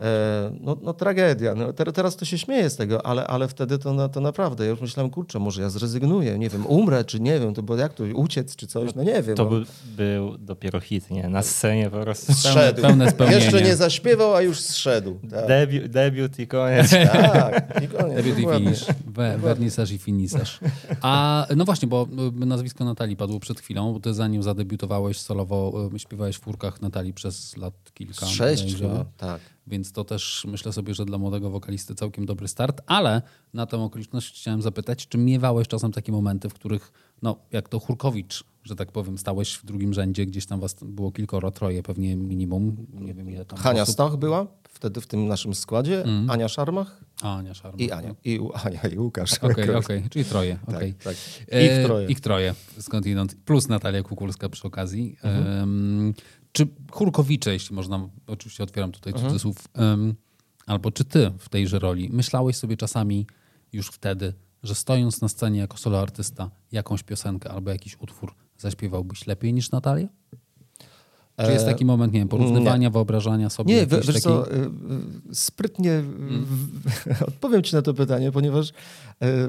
E, no, no tragedia. No, ter, teraz to się śmieje z tego, ale, ale wtedy to, na, to naprawdę. Ja już myślałem, kurczę, może ja zrezygnuję, nie wiem, umrę, czy nie wiem, to bo jak to, uciec, czy coś, no nie wiem. To no. był, był dopiero hit, nie? Na scenie po prostu. Zszedł. pełne spełnienie. Jeszcze nie zaśpiewał, a już zszedł. Tak, Debiut, debiut i koniec. tak. I koniec, <laughs> Debiut i finish. We, wernisaż i finisarz. A no właśnie, bo y, nazwisko Natalii padło przed chwilą, bo ty zanim zadebiutowałeś solowo, y, śpiewałeś w fórkach Natalii przez lat kilka. Sześć chyba, tak. Więc to też myślę sobie, że dla młodego wokalisty całkiem dobry start, ale na tę okoliczność chciałem zapytać, czy miewałeś czasem takie momenty, w których, no jak to Hurkowicz, że tak powiem, stałeś w drugim rzędzie, gdzieś tam was było kilkoro, troje pewnie minimum, nie wiem ile tam Hania osób. Stach była wtedy w tym naszym składzie, Ania Szarmach A, Ania Szarma. i Ania. I Ania i Łukasz. Okej, okej, czyli troje. okej. tak. E, Ich troje. Ich troje, skądinąd. Plus Natalia Kukulska przy okazji. Em, czy Hurkowicze, jeśli można, oczywiście otwieram tutaj cudzysłów, em, albo czy ty w tejże roli myślałeś sobie czasami już wtedy, że stojąc na scenie jako solo artysta jakąś piosenkę albo jakiś utwór zaśpiewałbyś lepiej niż Natalia? Czy jest E, taki moment, nie wiem, porównywania, wyobrażania sobie? Nie, wiesz takiej... co, y, y, sprytnie w- <laughs> odpowiem ci na to pytanie, ponieważ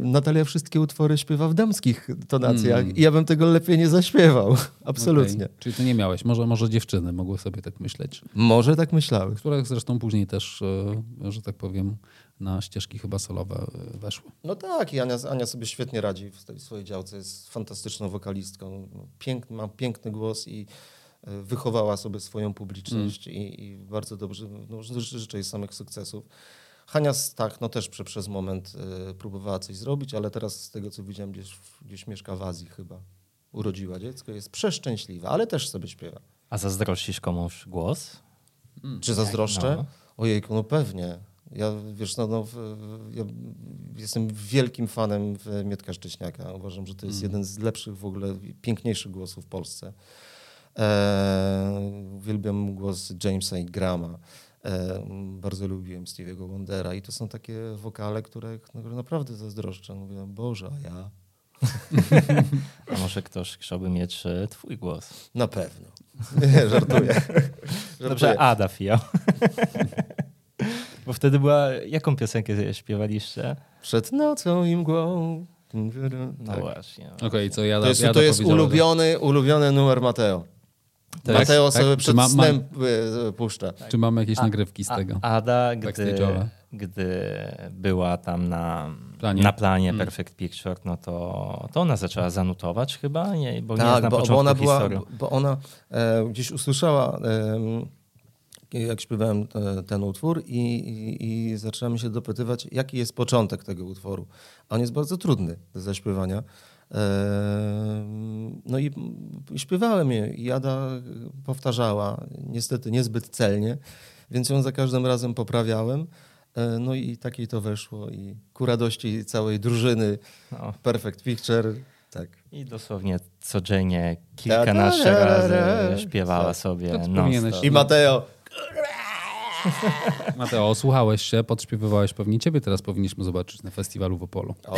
Natalia wszystkie utwory śpiewa w damskich tonacjach i ja bym tego lepiej nie zaśpiewał. <laughs> Absolutnie. Okej. Czyli ty nie miałeś. Może, może dziewczyny mogły sobie tak myśleć. Może tak myślały. które zresztą później też, e, że tak powiem, na ścieżki chyba solowe e, weszły. No tak, i Ania, Ania sobie świetnie radzi w tej swojej działce. Jest fantastyczną wokalistką. Piękny, ma piękny głos i wychowała sobie swoją publiczność i, i bardzo dobrze, no, ży- życzę jej samych sukcesów. Hania Stach no też prze, przez moment y, próbowała coś zrobić, ale teraz z tego co widziałem gdzieś, gdzieś mieszka w Azji chyba. Urodziła dziecko, jest przeszczęśliwa, ale też sobie śpiewa. A zazdrościsz komuś głos? Czy zazdroszczę? No. Ojejku, no pewnie. Ja, wiesz, no, no, w- w- ja jestem wielkim fanem Mietka Szcześniaka. Uważam, że to jest jeden z lepszych w ogóle, piękniejszych głosów w Polsce. E, uwielbiam głos Jamesa i Grama. E, bardzo lubiłem Stevie'ego Wondera i to są takie wokale, które, które naprawdę zazdroszczę. Mówię, Boże, a ja? <laughs> A może ktoś chciałby mieć e, twój głos? Na pewno. Nie, <laughs> żartuję. <laughs> Dobrze. Ada Fio. Bo wtedy była... Jaką piosenkę śpiewaliście? Przed nocą i mgłą. No Tak. właśnie. Okej, co ja To jest, ja to jest ulubiony, ulubiony numer Mateo. Tak, Mateo tak? sobie przed ma- ma- snem e, puszcza. Czy mamy jakieś nagrywki z tego? A, Ada, gdy, gdy była tam na Planie. na planie Mm. Perfect Picture, no to, to ona zaczęła zanutować chyba, nie, bo nie Tak, znam bo, początku bo ona była, historii. bo ona e, gdzieś usłyszała, e, jak śpiewałem te, ten utwór i, i, i zaczęła mi się dopytywać, jaki jest początek tego utworu. A on jest bardzo trudny do zaśpiewania. No i, śpiewałem je i Ada powtarzała, niestety niezbyt celnie, więc ją za każdym razem poprawiałem. E, No i takiej to weszło i ku radości całej drużyny No. Perfect Picture, tak. I dosłownie codziennie kilkanaście razy śpiewała sobie non powinieneś- I Mateo. <laughs> Mateo, słuchałeś się, podśpiewywałeś pewnie ciebie, teraz powinniśmy zobaczyć na festiwalu w Opolu. O,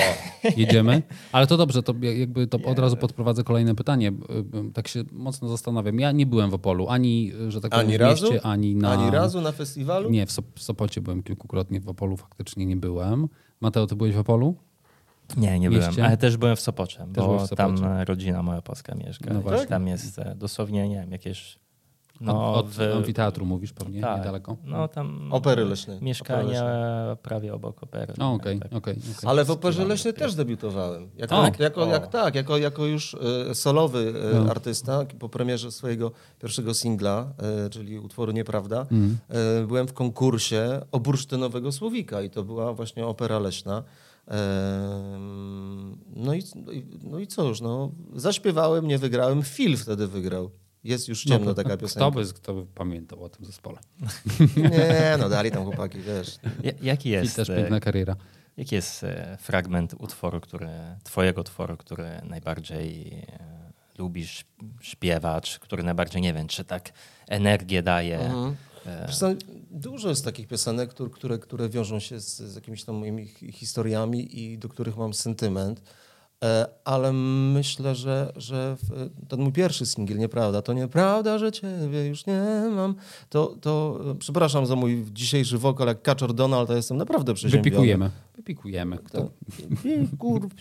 Jedziemy? Ale to dobrze, to jakby to od razu podprowadzę kolejne pytanie. Y, y, Tak się mocno zastanawiam. Ja nie byłem w Opolu, ani, że tak powiem, Ani w razu? mieście, ani na... Ani razu na festiwalu? Nie, w, Sop- w Sopocie byłem kilkukrotnie, w Opolu faktycznie nie byłem. Mateo, ty byłeś w Opolu? Nie, nie Mieście? byłem, ale też byłem w Sopocie, byłeś bo w Sopocie. tam rodzina moja polska mieszka. No właśnie. Tam jest e, dosłownie, nie wiem, jakieś... No, No, od w- amfiteatru mówisz pewnie, tak, niedaleko. No tam... Opery leśnej. Mieszkanie Opery prawie obok opery. O, okej, Tak. okej. okej. Ale w Operze Leśnej też debiutowałem. Jako, O. jak, jako, jak, tak, jako, jako już e, solowy e, No. artysta po premierze swojego pierwszego singla, e, czyli utworu Nieprawda, Mm. e, byłem w konkursie o bursztynowego słowika i to była właśnie Opera Leśna. E, no, i, no, i, no i co już, no, zaśpiewałem, nie wygrałem, Phil wtedy wygrał. Jest już ciemno No, taka Kto piosenka. by, kto by pamiętał o tym zespole? <laughs> Nie, no dali tam chłopaki, wiesz. Ja- Jaki jest, też e, piękna kariera. jaki jest e, fragment utworu, który, twojego utworu, który najbardziej e, lubisz śpiewać, który najbardziej, nie wiem, czy tak energię daje? Mhm. E, dużo jest takich piosenek, które, które, które wiążą się z, z jakimiś tam moimi hi- historiami i do których mam sentyment. E, Ale myślę, że, że ten mój pierwszy singiel, nieprawda, to nieprawda, że ciebie już nie mam. To, to e, przepraszam za mój dzisiejszy wokal, jak Kaczor Donald, to jestem naprawdę przeziębiony. Wypikujemy. Wypikujemy. Kto? Kurw.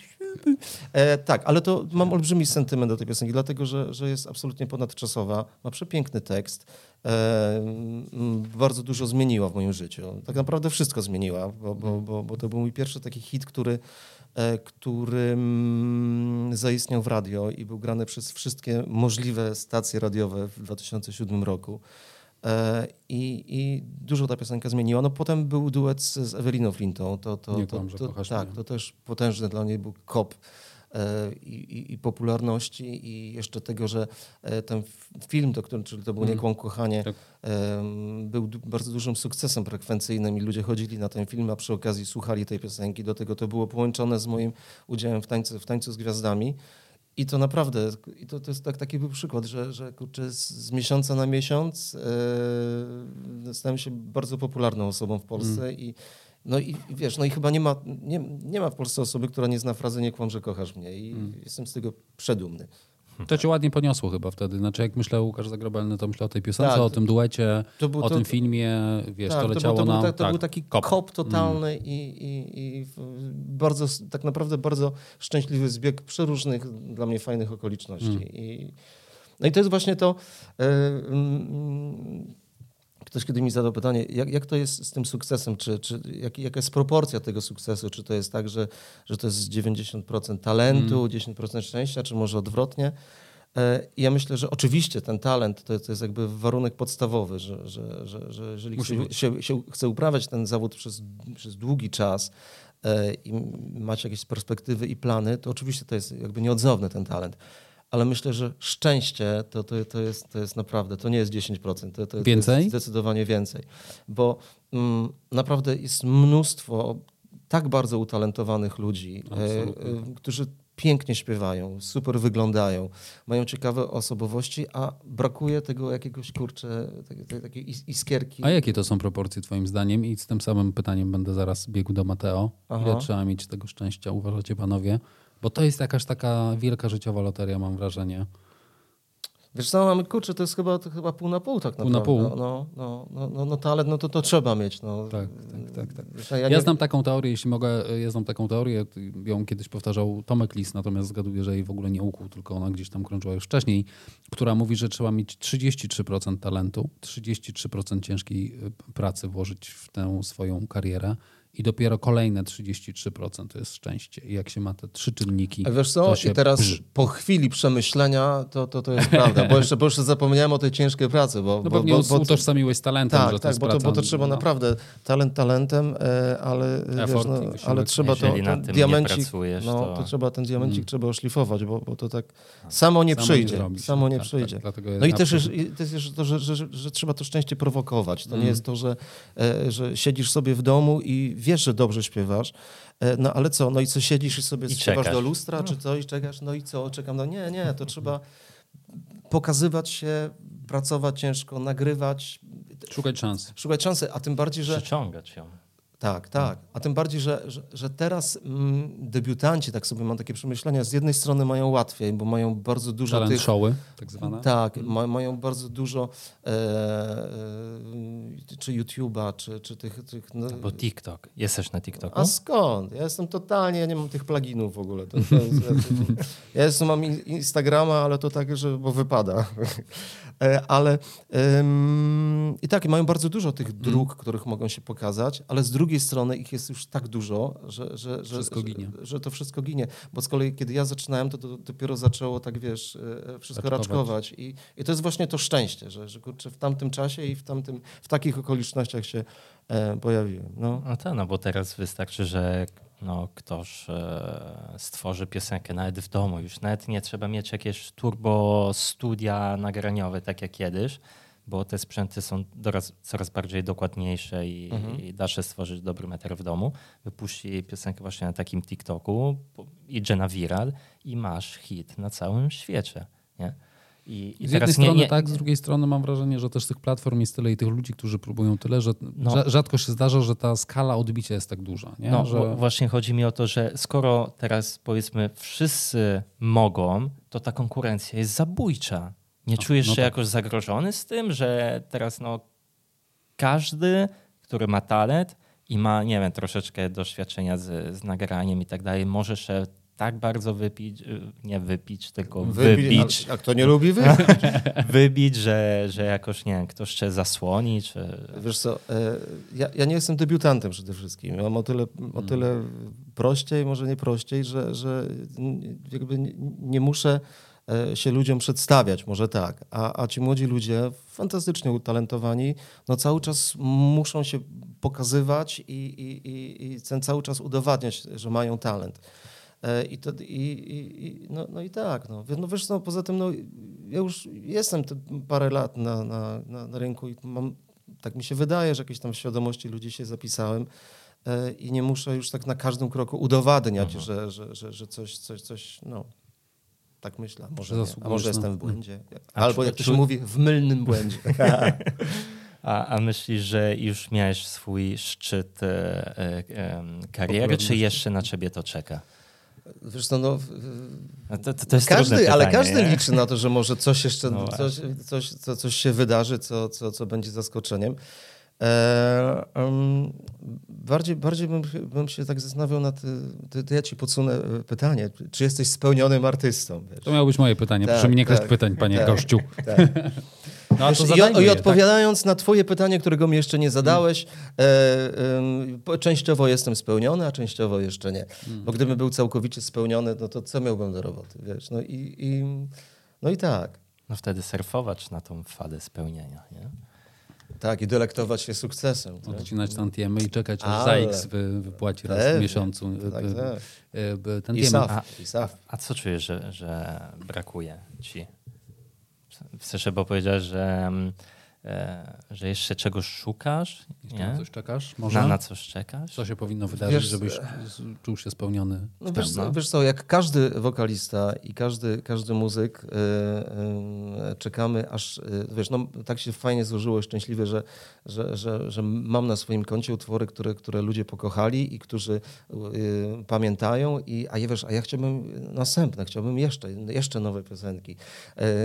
E, tak, ale to mam olbrzymi sentyment do tej piosenki, dlatego że, że jest absolutnie ponadczasowa, ma przepiękny tekst, e, bardzo dużo zmieniła w moim życiu. Tak naprawdę wszystko zmieniła, bo, bo, bo, bo to był mój pierwszy taki hit, który, który mm, zaistniał w radio i był grany przez wszystkie możliwe stacje radiowe w 2007 roku. E, I, I dużo ta piosenka zmieniła. No potem był duet z, z Eweliną Flintą. To, to, to, to, kochasz tak, to też potężny dla mnie był kop e, i, i, i popularności i jeszcze tego, że e, ten film, to, który, czyli to był kłam kochanie, Tak. był bardzo dużym sukcesem frekwencyjnym i ludzie chodzili na ten film, a przy okazji słuchali tej piosenki. Do tego to było połączone z moim udziałem w tańcu, w tańcu z gwiazdami. I to naprawdę, i to, to jest tak, taki był przykład, że, że kurczę, z, z miesiąca na miesiąc e, stałem się bardzo popularną osobą w Polsce i no i i wiesz, no i chyba nie ma, nie, nie ma w Polsce osoby, która nie zna frazy nie kłam, że kochasz mnie i jestem z tego przedumny. To cię ładnie poniosło chyba wtedy. Znaczy jak myślę o Łukasz Zagrobelny, to myślę o tej piosence, Tak, o to- tym duecie, to był o to- tym filmie, wiesz, Tak, to był- leciało to, był, na... tak, to tak, był taki kop. kop, totalny i, i, i w- bardzo, tak naprawdę bardzo szczęśliwy zbieg przeróżnych dla mnie fajnych okoliczności. I, no i to jest właśnie to. e, mm, Ktoś kiedy mi zadał pytanie, jak, jak to jest z tym sukcesem, czy, czy jak, jaka jest proporcja tego sukcesu, czy to jest tak, że, że to jest 90% talentu, 10% szczęścia, czy może odwrotnie. E, I ja myślę, że oczywiście ten talent to, to jest jakby warunek podstawowy, że, że, że, że jeżeli się, się, się chce uprawiać ten zawód przez, przez długi czas e, i macie jakieś perspektywy i plany, to oczywiście to jest jakby nieodzowny ten talent. Ale myślę, że szczęście to, to, to, jest, to jest naprawdę, to nie jest 10%, to, to, to Więcej? jest zdecydowanie więcej. Bo mm, naprawdę jest mnóstwo tak bardzo utalentowanych ludzi, e, e, którzy pięknie śpiewają, super wyglądają, mają ciekawe osobowości, a brakuje tego jakiegoś kurczę, takiej, takiej- takiej is- iskierki. A jakie to są proporcje twoim zdaniem? I z tym samym pytaniem będę zaraz biegł do Mateo. Ile Aha. trzeba mieć tego szczęścia, uważacie panowie? Bo to jest jakaś taka wielka życiowa loteria, mam wrażenie. Wiesz co, mamy kurczę, to jest chyba, to chyba pół na pół tak Pół na naprawdę. pół? No, no, no, no, no talent, no to, to trzeba mieć. No. Tak, tak, tak, tak. Ja, Ja, znam taką teorię, jeśli mogę, ja znam taką teorię, ją kiedyś powtarzał Tomek Lis, natomiast zgaduję, że jej w ogóle nie ukuł, tylko ona gdzieś tam krążyła już wcześniej, która mówi, że trzeba mieć 33% talentu, 33% ciężkiej y, pracy włożyć w tę swoją karierę i dopiero kolejne 33% to jest szczęście. I jak się ma te trzy czynniki, A wiesz to co, się i teraz brz- po chwili przemyślenia to, to, to jest prawda, bo jeszcze, bo jeszcze zapomniałem o tej ciężkiej pracy. Bo, No bo, pewnie bo, bo, utożsamiłeś z talentem, tak, że to tak, bo to, bo to trzeba no. naprawdę talent talentem, e, ale, e, wiesz, no, ale trzeba to, ten diamencik, no, to- to trzeba ten diamencik trzeba oszlifować, bo, bo to tak samo nie Samo przyjdzie, nie samo nie Tak, przyjdzie. tak, no i też jest, to jest to, że, że, że, że trzeba to szczęście prowokować. To Mm. nie jest to, że, e, że siedzisz sobie w domu i wiesz, że dobrze śpiewasz, e, no ale co, no i co siedzisz i sobie I śpiewasz czekasz. do lustra, czy co i czekasz, no i co, czekam, no nie, nie, to trzeba pokazywać się, pracować ciężko, nagrywać, Szukać szans. szukać szansy, a tym bardziej, że Przyciągać ją. Tak, tak. A tym bardziej, że, że, że teraz mm, debiutanci, tak sobie mam takie przemyślenia, z jednej strony mają łatwiej, bo mają bardzo dużo Talent tych... showy, tak zwane. Tak, ma, mają bardzo dużo e, e, czy YouTube'a, czy, czy tych... tych no, Bo TikTok. Jesteś na TikToku? a skąd? Ja jestem totalnie, ja nie mam tych pluginów w ogóle. To, to, ja, ja jestem, mam in- Instagrama, ale to tak, że bo wypada. E, Ale ym, i tak, mają bardzo dużo tych dróg, których mogą się pokazać, ale z drugiej strony ich jest już tak dużo, że, że, że, Wszystko że, ginie. że to wszystko ginie. Bo z kolei, kiedy ja zaczynałem, to, to dopiero zaczęło tak, wiesz, e, wszystko Raczkować. raczkować. I, I to jest właśnie to szczęście, że, że kurczę, w tamtym czasie i w, tamtym, w takich okolicznościach się e, pojawiłem. No. No tak, no bo teraz wystarczy, że no, ktoś e, stworzy piosenkę nawet w domu. Już nawet nie trzeba mieć jakieś turbo studia nagraniowe, tak jak kiedyś, bo te sprzęty są doraz, coraz bardziej dokładniejsze i, i da się stworzyć dobry materiał w domu. Wypuści piosenkę właśnie na takim TikToku, idzie na viral i masz hit na całym świecie. Nie? I, i Z jednej teraz strony nie, nie, tak, z drugiej strony mam wrażenie, że też tych platform jest tyle i tych ludzi, którzy próbują tyle, że No. rza- rzadko się zdarza, że ta skala odbicia jest tak duża. Nie? No że... właśnie chodzi mi o to, że skoro teraz powiedzmy wszyscy mogą, to ta konkurencja jest zabójcza. Nie czujesz no się tak. jakoś zagrożony z tym, że teraz no każdy, który ma talent i ma, nie wiem, troszeczkę doświadczenia z, z nagraniem i tak dalej, może się tak bardzo wypić, y, nie wypić, tylko wybić, A, kto nie lubi wybić? <laughs> wybić, że, że jakoś, nie wiem, ktoś cię zasłoni, czy... Wiesz co, e, ja, ja nie jestem debiutantem przede wszystkim. Mam o tyle, o Mhm. tyle prościej, może nie prościej, że, że jakby nie, nie muszę się ludziom przedstawiać, może tak. A, a ci młodzi ludzie, fantastycznie utalentowani, no cały czas muszą się pokazywać i, i, i, i ten cały czas udowadniać, że mają talent. E, I, to, i, i, no, no i tak, no. No wiesz, no, poza tym no, ja już jestem te parę lat na, na, na, na rynku i mam, tak mi się wydaje, że jakieś tam świadomości ludzi się zapisałem e, i nie muszę już tak na każdym kroku udowadniać, że, że, że, że coś, coś, coś, no, tak myślę, może, Zasługujesz może jestem w błędzie. A Albo jak to się mówi, w mylnym błędzie. <laughs> A, a myślisz, że już miałeś swój szczyt e, e, kariery, czy jeszcze na ciebie to czeka? Wiesz co, no, No to, to, Każdy, ale pytanie, każdy nie? liczy na to, że może coś jeszcze, No coś, coś, co, coś się wydarzy, co, co, co będzie zaskoczeniem. E, em, bardziej bardziej bym, bym się tak zastanawiał nad, to, to ja ci podsunę e, pytanie, czy jesteś spełnionym artystą? Wiesz? To miało być moje pytanie. Tak, Proszę mi nie kraść tak, pytań, panie tak. gościu. Tak. <laughs> No, Wiesz, to i, I je, odpowiadając na twoje pytanie, którego mi jeszcze nie zadałeś, e, em, po- częściowo jestem spełniony, a częściowo jeszcze nie. Bo gdybym był całkowicie spełniony, no to co miałbym do roboty, wiesz? No i, i, no i tak. No wtedy surfować na tą fadę spełnienia. Nie? Tak, i delektować się sukcesem. Tak? tak? Odcinać tantiemy i czekać, aż Ale- ZAX wy, wypłaci raz w miesiącu Tak, y, tak. y, I. SAF. A- I SAF. A co czujesz, że, że brakuje ci? W sensie, bo powiedziałeś, że, mm, e, że jeszcze czegoś szukasz, Jeszcze nie? na coś czekasz? Może? Na, na coś czekasz? Co się powinno wydarzyć, Wiesz, żebyś z- czuł się spełniony No wiesz, co, wiesz co, jak każdy wokalista i każdy, każdy muzyk y, y, czekamy aż, y, wiesz, no tak się fajnie złożyło, szczęśliwie, że, że, że, że mam na swoim koncie utwory, które, które ludzie pokochali i którzy pamiętają, i, a ja wiesz, a ja chciałbym następne, chciałbym jeszcze, jeszcze nowe piosenki.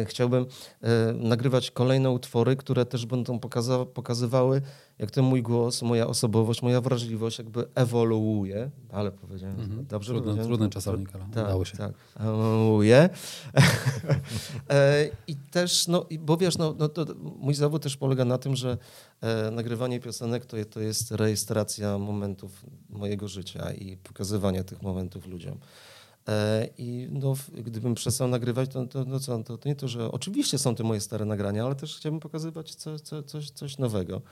Chciałbym nagrywać kolejne utwory, które też będą pokaza- pokazywały, jak ten mój głos, moja osobowość, moja wrażliwość jakby ewoluuje. Ale powiedziałem, dobrze Trudny, powiedziałem? trudny czasownik, ale Tak, udało się. tak. Ewoluuje. <laughs> E, I też, no, i- bo wiesz, no, no to mój zawód też polega na tym, że e, nagrywanie piosenek to, to jest rejestracja momentów mojego życia i pokazywanie tych momentów ludziom. E, I no, gdybym przestał nagrywać, to, to, no co, to, to nie to, że oczywiście są te moje stare nagrania, ale też chciałbym pokazywać co, co, coś, coś nowego.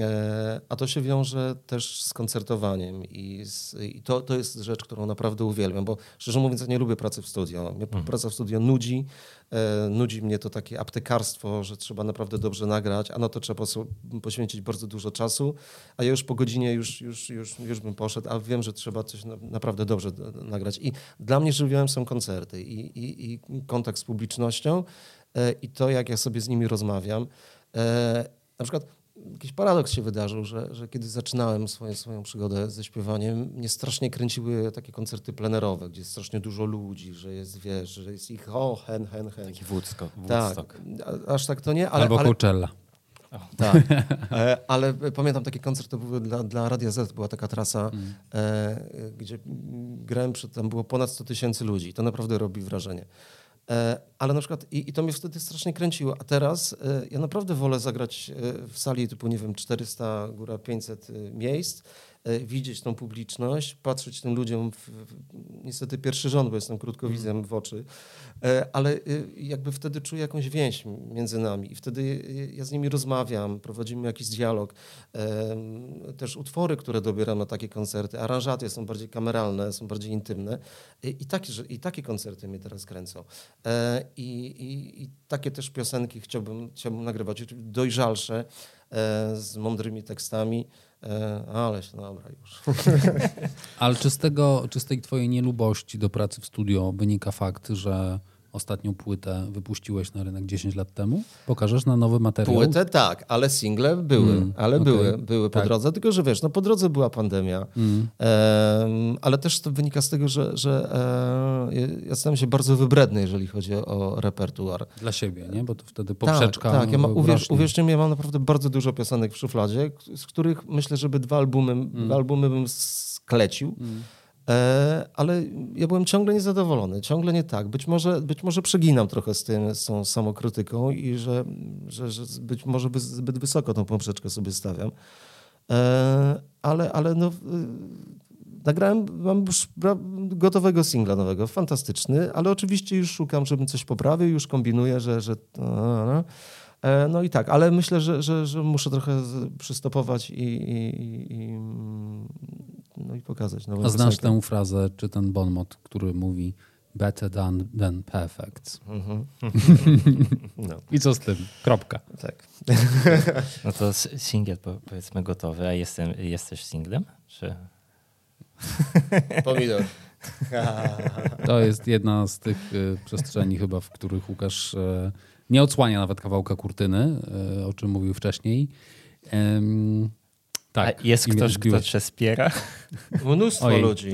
E, A to się wiąże też z koncertowaniem i, z, i to, to jest rzecz, którą naprawdę uwielbiam, bo szczerze mówiąc ja nie lubię pracy w studio. Mnie praca w studio nudzi, e, nudzi mnie to takie aptekarstwo, że trzeba naprawdę dobrze nagrać, a no to trzeba poświęcić bardzo dużo czasu, a ja już po godzinie już, już, już, już bym poszedł, a wiem, że trzeba coś na, naprawdę dobrze d- nagrać. I dla mnie żywiołem są koncerty i, i, i kontakt z publicznością e, i to, jak ja sobie z nimi rozmawiam. E, Na przykład jakiś paradoks się wydarzył, że, że kiedy zaczynałem swoje, swoją przygodę ze śpiewaniem, mnie strasznie kręciły takie koncerty plenerowe, gdzie jest strasznie dużo ludzi, że jest, wiesz, że jest ich o, hen, hen, hen. Taki Woodstock. Tak, aż tak to nie, ale, Albo ale, Coachella. tak. E, ale pamiętam takie koncerty, to były dla, dla Radia Z, była taka trasa, e, gdzie grałem, przed, tam było ponad 100 tysięcy ludzi. To naprawdę robi wrażenie. E, ale na przykład, i, i to mnie wtedy strasznie kręciło, a teraz e, ja naprawdę wolę zagrać e, w sali typu, nie wiem, 400, góra 500 e, miejsc, widzieć tą publiczność, patrzeć tym ludziom, w, niestety pierwszy rząd, bo jestem krótkowidzem w oczy, e, ale e, jakby wtedy czuję jakąś więź między nami. I wtedy e, ja z nimi rozmawiam, prowadzimy jakiś dialog. E, Też utwory, które dobieram na takie koncerty, aranżaty są bardziej kameralne, są bardziej intymne. I, takie, i takie koncerty mnie teraz kręcą. E, I, i, i takie też piosenki chciałbym, chciałbym nagrywać, dojrzalsze, e, z mądrymi tekstami, e, ale się, dobra już. <laughs> Ale czy z, tego, czy z tej twojej nielubości do pracy w studio wynika fakt, że ostatnią płytę wypuściłeś na rynek 10 lat temu? Pokażesz na nowy materiał? Płytę tak, ale single były, Mm, ale okej. były, były po Tak. drodze, tylko że wiesz, no po drodze była pandemia, Mm. Em, ale też to wynika z tego, że, że e, ja stałem się bardzo wybredny, jeżeli chodzi o repertuar. Dla siebie, nie? Bo to wtedy poprzeczka Tak, tak. Ja ma, uwierz, rośnie. uwierzcie mi, ja mam naprawdę bardzo dużo piosenek w szufladzie, z których myślę, żeby dwa albumy, Mm. dwa albumy bym sklecił. E, ale ja byłem ciągle niezadowolony, ciągle nie tak. Być może, być może przeginam trochę z tym, z tą samokrytyką i że, że, że być może by zbyt wysoko tą poprzeczkę sobie stawiam. E, ale, ale no, nagrałem, mam już gotowego singla nowego, fantastyczny, ale oczywiście już szukam, żebym coś poprawił, już kombinuję, że... że E, no i tak, ale myślę, że, że, że muszę trochę przystopować i, i, i, i, mm, no i pokazać nową A znasz piosenkę. tę frazę, czy ten bon mot, który mówi better than, than perfect. Mhm. <laughs> No, I co z tym? Kropka. tak. No to singiel po, powiedzmy gotowy, a jestem, jesteś singlem? Czy... Pomidor. <laughs> To jest jedna z tych y, przestrzeni chyba, w których Łukasz e, nie odsłania nawet kawałka kurtyny, e, o czym mówił wcześniej. Tak. a jest ktoś, kto cię wspiera? <laughs> Mnóstwo Ojej. ludzi.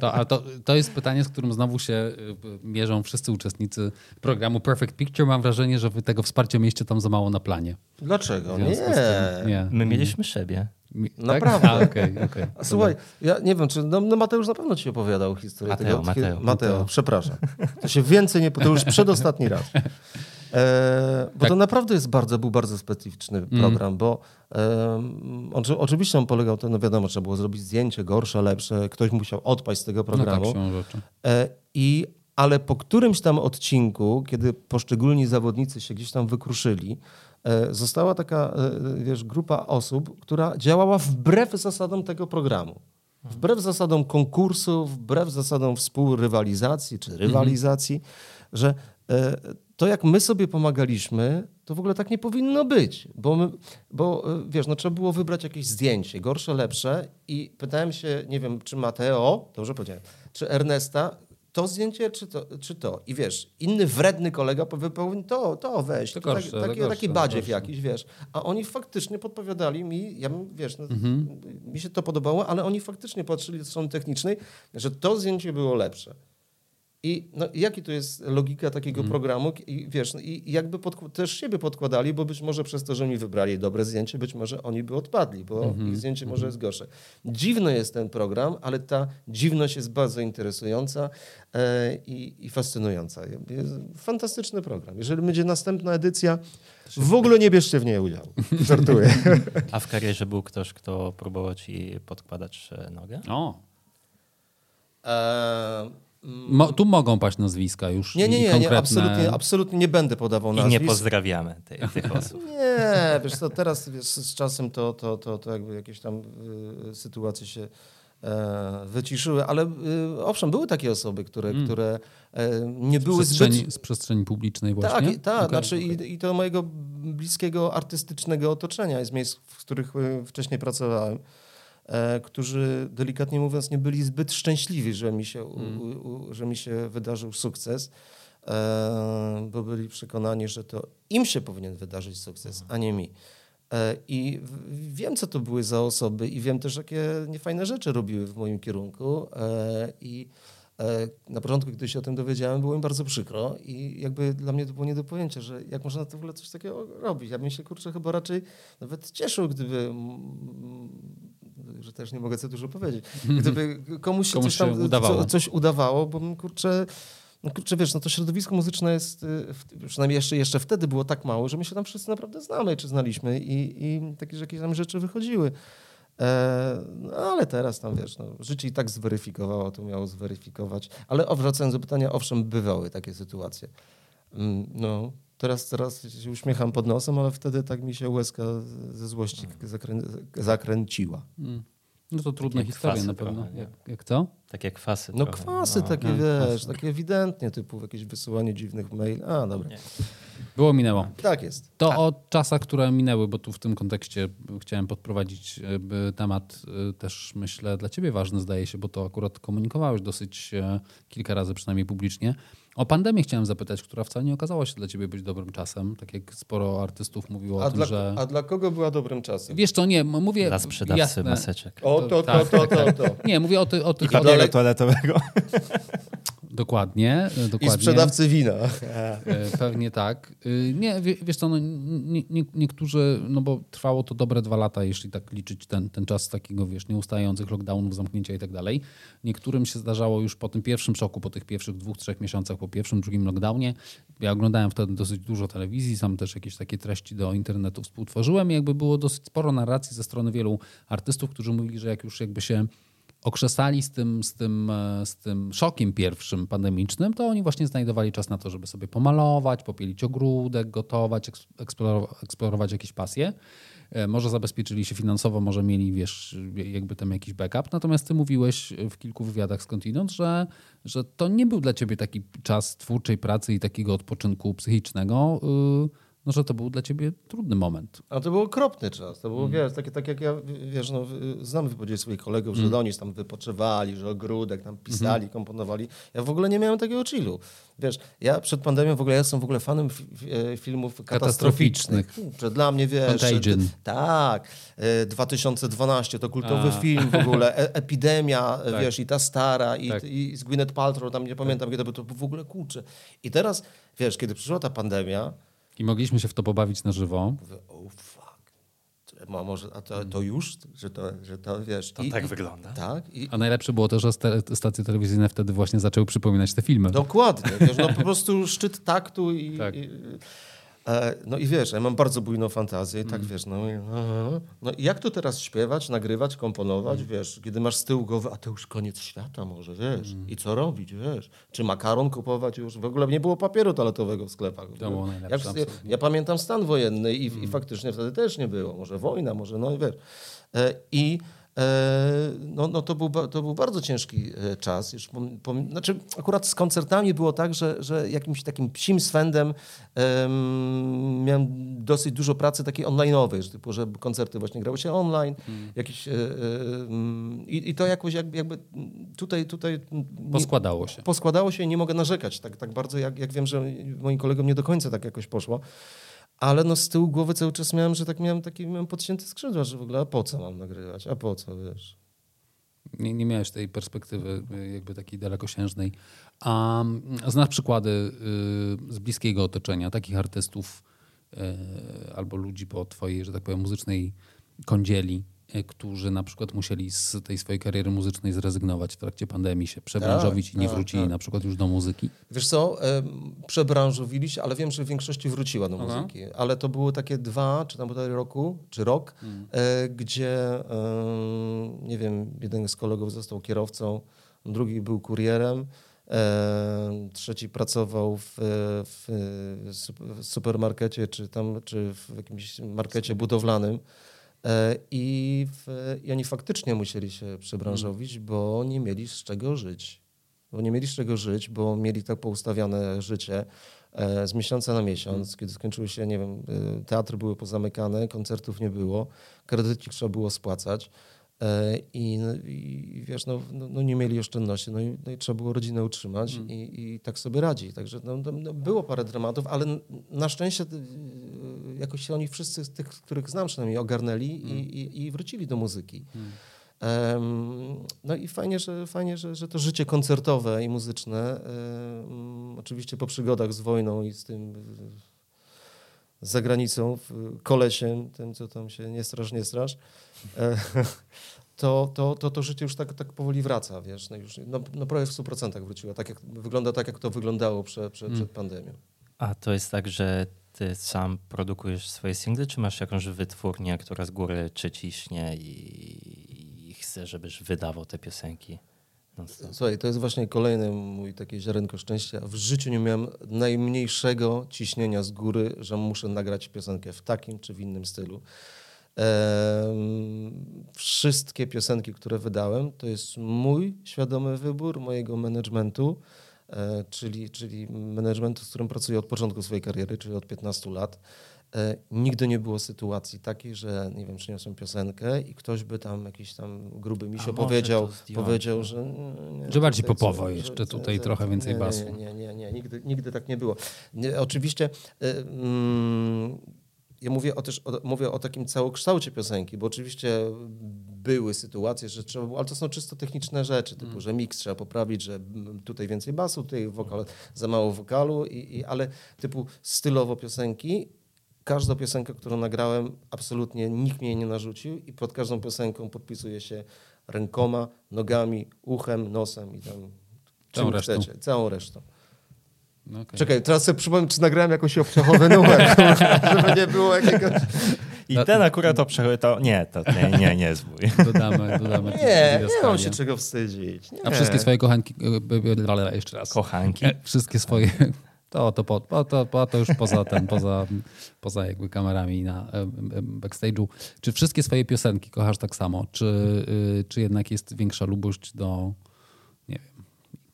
To, a to, to jest pytanie, z którym znowu się y, mierzą wszyscy uczestnicy programu Perfect Picture. Mam wrażenie, że wy tego wsparcia mieliście tam za mało na planie. Dlaczego? Nie. tym- nie. My mieliśmy siebie. Mi- Naprawdę. Tak? A, okej. A słuchaj, ja nie wiem, czy no, no Mateusz na pewno ci opowiadał historię Mateo, tego. Mateo. Mateo, przepraszam. To się więcej nie... To już przedostatni raz. <laughs> E, bo Tak. to naprawdę jest bardzo, był bardzo specyficzny program, bo em, on, oczywiście on polegał, to no wiadomo, trzeba było zrobić zdjęcie, gorsze, lepsze, ktoś musiał odpaść z tego No tak, programu. siłą rzeczy. E, I, ale po którymś tam odcinku, kiedy poszczególni zawodnicy się gdzieś tam wykruszyli, e, została taka e, wiesz, grupa osób, która działała wbrew zasadom tego programu. Wbrew zasadom konkursu, wbrew zasadom współrywalizacji czy rywalizacji, że e, to jak my sobie pomagaliśmy, to w ogóle tak nie powinno być, bo, my, bo e, wiesz, no trzeba było wybrać jakieś zdjęcie, gorsze, lepsze i pytałem się, nie wiem, czy Mateo, dobrze powiedziałem, czy Ernesta, to zdjęcie, czy to, czy to. I wiesz, inny wredny kolega powie, to, to weź, To to gorsze, taki, gorsze, taki badziew jakiś, wiesz. A oni faktycznie podpowiadali mi, ja wiesz, no, Mhm. mi się to podobało, ale oni faktycznie patrzyli od strony technicznej, że to zdjęcie było lepsze. I no, jaki to jest logika takiego Mhm. programu? I wiesz, no, i jakby też siebie podkładali, bo być może przez to, że mi wybrali dobre zdjęcie, być może oni by odpadli, bo Mhm. ich zdjęcie może jest gorsze. Dziwny jest ten program, ale ta dziwność jest bardzo interesująca e, i, i fascynująca. Jest fantastyczny program. Jeżeli będzie następna edycja, w ogóle nie bierzcie w niej udziału. <laughs> Żartuję. A w karierze był ktoś, kto próbował ci podkładać e, nogę? O, E, mo, tu mogą paść nazwiska już. nie, nie, i nie, nie absolutnie, absolutnie nie będę podawał I nazwisk. nie pozdrawiamy tej, tych <laughs> osób. Nie, wiesz co, teraz wiesz, z czasem to, to, to, to jakby jakieś tam y, sytuacje się e, wyciszyły, ale y, owszem, były takie osoby, które, które e, nie Z były przestrzeni, zbyt... z przestrzeni publicznej Tak, właśnie? i- tak Okej, znaczy okej. i, i to mojego bliskiego artystycznego otoczenia, z miejsc, w których y, wcześniej pracowałem, którzy delikatnie mówiąc nie byli zbyt szczęśliwi, że mi się, u, u, u, że mi się wydarzył sukces, e, bo byli przekonani, że to im się powinien wydarzyć sukces, a nie mi. E, I wiem, co to były za osoby i wiem też, jakie niefajne rzeczy robiły w moim kierunku. E, I e, na początku, gdy się o tym dowiedziałem, było mi bardzo przykro i jakby dla mnie to było nie do pojęcia, że jak można to w ogóle coś takiego robić. Ja bym się, kurczę, chyba raczej nawet cieszył, gdyby, mm, że też nie mogę za dużo powiedzieć, <laughs> gdyby komuś się Komuś coś tam udawało. Co, coś udawało, bo kurczę, no kurczę, wiesz, no to środowisko muzyczne jest, y, przynajmniej jeszcze, jeszcze wtedy było tak mało, że my się tam wszyscy naprawdę znamy, czy znaliśmy i, i takie jakieś tam rzeczy wychodziły. E, no ale teraz tam, wiesz, no, życie i tak zweryfikowało, to miało zweryfikować. Ale wracając do pytania, owszem, bywały takie sytuacje. Mm, No, teraz, teraz się uśmiecham pod nosem, ale wtedy tak mi się łezka ze złości zakrę, zakręciła. Mm. No to trudne Takie historie kwasy na pewno. trochę? Jak, jak co? Takie kwasy No trochę. kwasy No. takie, no, wiesz, kwasy. takie ewidentnie, typu jakieś wysyłanie dziwnych maili. A, dobra. Nie. Było, minęło. Tak jest. To o czasach, które minęły, bo tu w tym kontekście chciałem podprowadzić by temat e, też myślę dla ciebie ważny zdaje się, bo to akurat komunikowałeś dosyć e, kilka razy przynajmniej publicznie. O pandemię chciałem zapytać, która wcale nie okazała się dla ciebie być dobrym czasem, tak jak sporo artystów mówiło A o tym, dla, że... a dla kogo była dobrym czasem? Wiesz co, nie, mówię... Dla sprzedawcy jasne. maseczek. O, to, to, to, to, to. Nie, mówię o, ty, o tych... I O, papieru toaletowego. <laughs> dokładnie, e, I dokładnie. sprzedawcy wina. E, Pewnie tak. Y, Nie, wie- wiesz co, no, nie, nie, niektórzy, no bo trwało to dobre dwa lata, jeśli tak liczyć ten, ten czas takiego, wiesz, nieustających lockdownów, zamknięcia i tak dalej. Niektórym się zdarzało już po tym pierwszym szoku, po tych pierwszych dwóch, trzech miesiącach, po pierwszym, drugim lockdownie. Ja oglądałem wtedy dosyć dużo telewizji, sam też jakieś takie treści do internetu współtworzyłem i jakby było dosyć sporo narracji ze strony wielu artystów, którzy mówili, że jak już jakby się okrzesali z tym, z, tym, e, z tym szokiem pierwszym pandemicznym, to oni właśnie znajdowali czas na to, żeby sobie pomalować, popielić ogródek, gotować, eks- eksplorować, jakieś pasje. E, Może zabezpieczyli się finansowo, może mieli, wiesz, jakby tam jakiś backup. Natomiast ty mówiłeś w kilku wywiadach skądinąd, że, że to nie był dla ciebie taki czas twórczej pracy i takiego odpoczynku psychicznego, y, no, że to był dla ciebie trudny moment. A to był okropny czas. To Mm. było, wiesz, takie, tak jak ja, wiesz, no, znam wypowiedzi swoich kolegów, Mm. że oni tam wypoczywali, że ogródek tam pisali, Mhm. komponowali. Ja w ogóle nie miałem takiego chillu. Wiesz, ja przed pandemią w ogóle ja jestem w ogóle fanem e, filmów katastroficznych. Kurczę, dla mnie, wiesz... Contagion. e, Tak. e, 2012 to kultowy A. film w ogóle. E, epidemia, e, Tak. wiesz, i ta stara, i, Tak. i z Gwyneth Paltrow, tam nie pamiętam, kiedy to, to w ogóle kurczę. I teraz, wiesz, kiedy przyszła ta pandemia, I mogliśmy się w to pobawić na żywo. Mówię, oh fuck. A może, a to, to już? Że to, że to wiesz. To tak wygląda. Tak. I, A najlepsze było to, że sta- stacje telewizyjne wtedy właśnie zaczęły przypominać te filmy. dokładnie. Wiesz, no po prostu szczyt taktu i. Tak. i no i wiesz, ja mam bardzo bujną fantazję i tak Mm. wiesz, no, no i jak to teraz śpiewać, nagrywać, komponować, Mm. wiesz, kiedy masz z tyłu głowy, a to już koniec świata może, wiesz, Mm. i co robić, wiesz, czy makaron kupować już, w ogóle nie było papieru toaletowego w sklepach. To było najlepsze, Jak, ja. Mm. pamiętam stan wojenny i, i faktycznie wtedy też nie było, może wojna, może, no i wiesz. E, I e, no, no to, był, to był bardzo ciężki e, czas. Już pom, pom, znaczy, akurat z koncertami było tak, że, że jakimś takim psim swędem em, miałem dosyć dużo pracy takiej online'owej, że, typu, że koncerty właśnie grały się online. Jakieś, e, e, mm, i, to jakoś jakby, jakby tutaj, tutaj Poskładało się. poskładało się i nie mogę narzekać tak, tak bardzo, jak, jak wiem, że moim kolegom nie do końca tak jakoś poszło. Ale no z tyłu głowy cały czas miałem, że tak miałem taki miałem podcięte skrzydła, że w ogóle a po co mam nagrywać, a po co, wiesz. nie, nie miałeś tej perspektywy jakby takiej dalekosiężnej. A znasz przykłady y, z bliskiego otoczenia takich artystów y, albo ludzi po twojej, że tak powiem, muzycznej kądzieli, którzy na przykład musieli z tej swojej kariery muzycznej zrezygnować w trakcie pandemii, się przebranżowić i nie tak, wrócili tak. na przykład już do muzyki? Wiesz co, przebranżowili się, ale wiem, że w większości wróciła do Aha. muzyki. Ale to były takie dwa, czy tam półtorej roku, czy rok, e, gdzie, nie wiem, jeden z kolegów został kierowcą, drugi był kurierem, e, trzeci pracował w, w, w supermarkecie, czy tam, czy w jakimś markecie budowlanym. E, I, w, I oni faktycznie musieli się przebranżowić, bo nie mieli z czego żyć. Bo nie mieli z czego żyć, bo mieli tak poustawiane życie e, z miesiąca na miesiąc, kiedy skończyły się, nie wiem, e, teatry były pozamykane, koncertów nie było, kredyty trzeba było spłacać. I, i wiesz, no, no, no nie mieli oszczędności, no i, no i trzeba było rodzinę utrzymać i, i tak sobie radzi. Także no, no, no było parę dramatów, ale na szczęście jakoś się oni wszyscy, z tych, których znam przynajmniej, ogarnęli i, i, i wrócili do muzyki. Em, no i fajnie, że, fajnie że, że to życie koncertowe i muzyczne, em, oczywiście po przygodach z wojną i z tym z zagranicą, w- kolesiem, tym co tam się nie strasz, nie strasz, <laughs> to, to, to, to życie już tak, tak powoli wraca, wiesz, no już, no, no prawie w 100% wróciło, tak jak, wygląda tak, jak to wyglądało prze, prze, przed pandemią. A to jest tak, że ty sam produkujesz swoje single, czy masz jakąś wytwórnię, która z góry czy ciśnie i, i chce, żebyś wydawał te piosenki? non-stop? Słuchaj, to jest właśnie kolejny mój takie ziarenko szczęścia. W życiu nie miałem najmniejszego ciśnienia z góry, że muszę nagrać piosenkę w takim czy w innym stylu. Em, wszystkie piosenki, które wydałem, to jest mój świadomy wybór mojego managementu, czyli, czyli managementu, z którym pracuję od początku swojej kariery, czyli od 15 lat. E, Nigdy nie było sytuacji takiej, że nie wiem, przyniosłem piosenkę i ktoś by tam jakiś tam gruby mi się powiedział, powiedział, no. że nie, Że bardziej tutaj popowo co, jeszcze że- tutaj że- trochę więcej nie, basu. Nie, nie, nie, nie, nigdy, nigdy tak nie było. Nie, oczywiście y, mm, ja mówię o, też, o, mówię o takim całokształcie piosenki, bo oczywiście były sytuacje, że trzeba było, ale to są czysto techniczne rzeczy, typu, że miks trzeba poprawić, że mm, tutaj więcej basu, tutaj wokal, za mało wokalu, i, i, ale typu stylowo piosenki, każda piosenka, którą nagrałem, absolutnie nikt mnie nie narzucił i pod każdą piosenką podpisuje się rękoma, nogami, uchem, nosem i tam Całą resztą. chcecie, całą resztą. No, okej. Czekaj, teraz sobie przypomnę, czy nagrałem jakoś obciachowy numer, <laughs> żeby nie było jakiegoś... I ten akurat to, prze- to nie, to nie, nie, nie jest mój. Dodamy, dodamy. Nie, nie mam się czego wstydzić. Nie. A wszystkie swoje kochanki, e, e, e, jeszcze raz. Kochanki. Wszystkie swoje, to, to, po, to, to, to, to już poza ten, poza, poza jakby kamerami na backstage'u. Czy wszystkie swoje piosenki kochasz tak samo? Czy, y, czy jednak jest większa lubość do, nie wiem,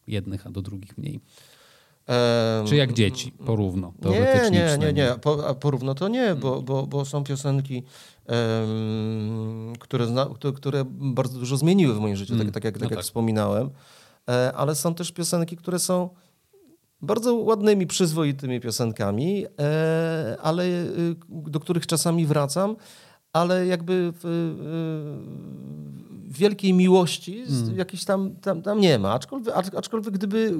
jednych, a do drugich mniej? Czy jak dzieci, porówno, Nie, nie, nie, nie. Po, porówno to nie, bo, bo, bo są piosenki, em, które, które, które bardzo dużo zmieniły w moim życiu, tak, tak, jak, tak No jak tak. wspominałem. E, ale są też piosenki, które są bardzo ładnymi, przyzwoitymi piosenkami, e, ale y, do których czasami wracam, ale jakby w, wielkiej miłości jakiejś tam, tam, tam nie ma. Aczkolwiek, acz- aczkolwiek gdyby,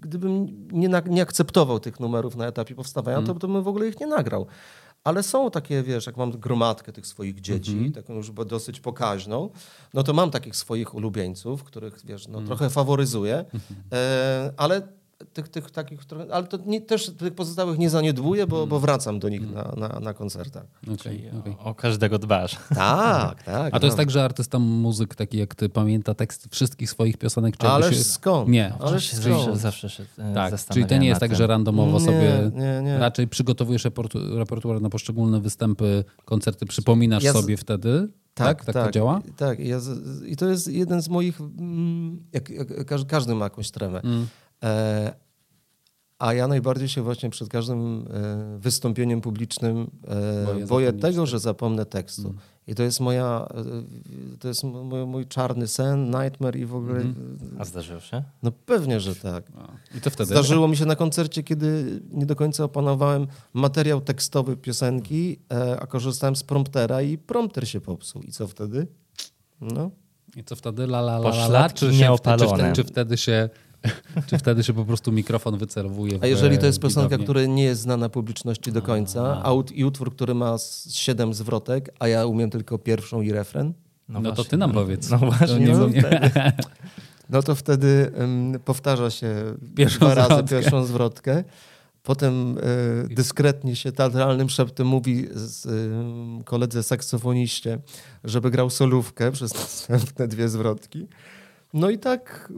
gdybym nie, na, nie akceptował tych numerów na etapie powstawania, to, to bym w ogóle ich nie nagrał. Ale są takie, wiesz, jak mam gromadkę tych swoich dzieci, taką już dosyć pokaźną, no to mam takich swoich ulubieńców, których, wiesz, no, trochę faworyzuję, e, ale tych, tych takich, które- ale to nie, też tych pozostałych nie zaniedbuję, bo, bo wracam do nich na, na, na koncertach. Okej, okej. O każdego dbasz. <laughs> Tak, tak. A to jest no. tak, że artysta muzyk taki jak ty pamięta tekst wszystkich swoich piosenek? Czy Ależ się... skąd? Nie. Ależ Się skąd? zawsze, zawsze się e, Tak, czyli to nie jest tak, że randomowo Nie, sobie nie, nie. raczej przygotowujesz reportu- repertuar na poszczególne występy, koncerty, przypominasz Ja z- sobie wtedy, tak? Tak, to działa? Tak, ja z, i to jest jeden z moich, mm, jak, jak każdy, każdy ma jakąś tremę. Mm. E, a ja najbardziej się właśnie przed każdym e, wystąpieniem publicznym e, Boję boję, tego, że zapomnę tekstu. I to jest moja, to jest mój, mój czarny sen, nightmare i w ogóle, A zdarzyło się? no pewnie, że tak. I to wtedy. Zdarzyło mi się na koncercie, kiedy nie do końca opanowałem materiał tekstowy piosenki, a korzystałem z promptera i prompter się popsuł. I co wtedy? No, I co wtedy la la la, la, la czy, się, czy, czy, czy wtedy się <laughs> czy wtedy się po prostu mikrofon wycelowuje A jeżeli to jest piosenka, która nie jest znana publiczności do końca, a i utwór, który ma siedem zwrotek, a ja umiem tylko pierwszą i refren, No, to właśnie. ty nam powiedz. No właśnie, To nie, no <laughs> no to wtedy ym, powtarza się Pierwszą dwa razy zwrotkę. pierwszą zwrotkę. Potem y, dyskretnie się teatralnym szeptem mówi z, y, koledze saksofoniście, żeby grał solówkę przez <laughs> następne dwie zwrotki. No i tak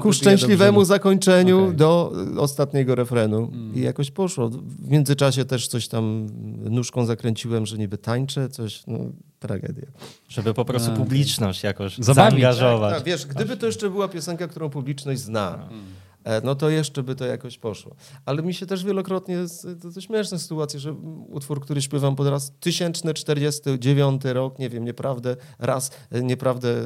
ku szczęśliwemu zakończeniu. Mm. do ostatniego refrenu. I jakoś poszło. W międzyczasie też coś tam nóżką zakręciłem, że niby tańczę, coś, no tragedia. Żeby po prostu A, publiczność jakoś Zabawić. zaangażować. Tak, wiesz, gdyby to jeszcze była piosenka, którą publiczność zna, e, no to jeszcze by to jakoś poszło. Ale mi się też wielokrotnie, to, to śmieszne sytuacje, że utwór, który śpiewam po raz 1049 rok, nie wiem, nieprawdę, raz, e, nieprawdę e,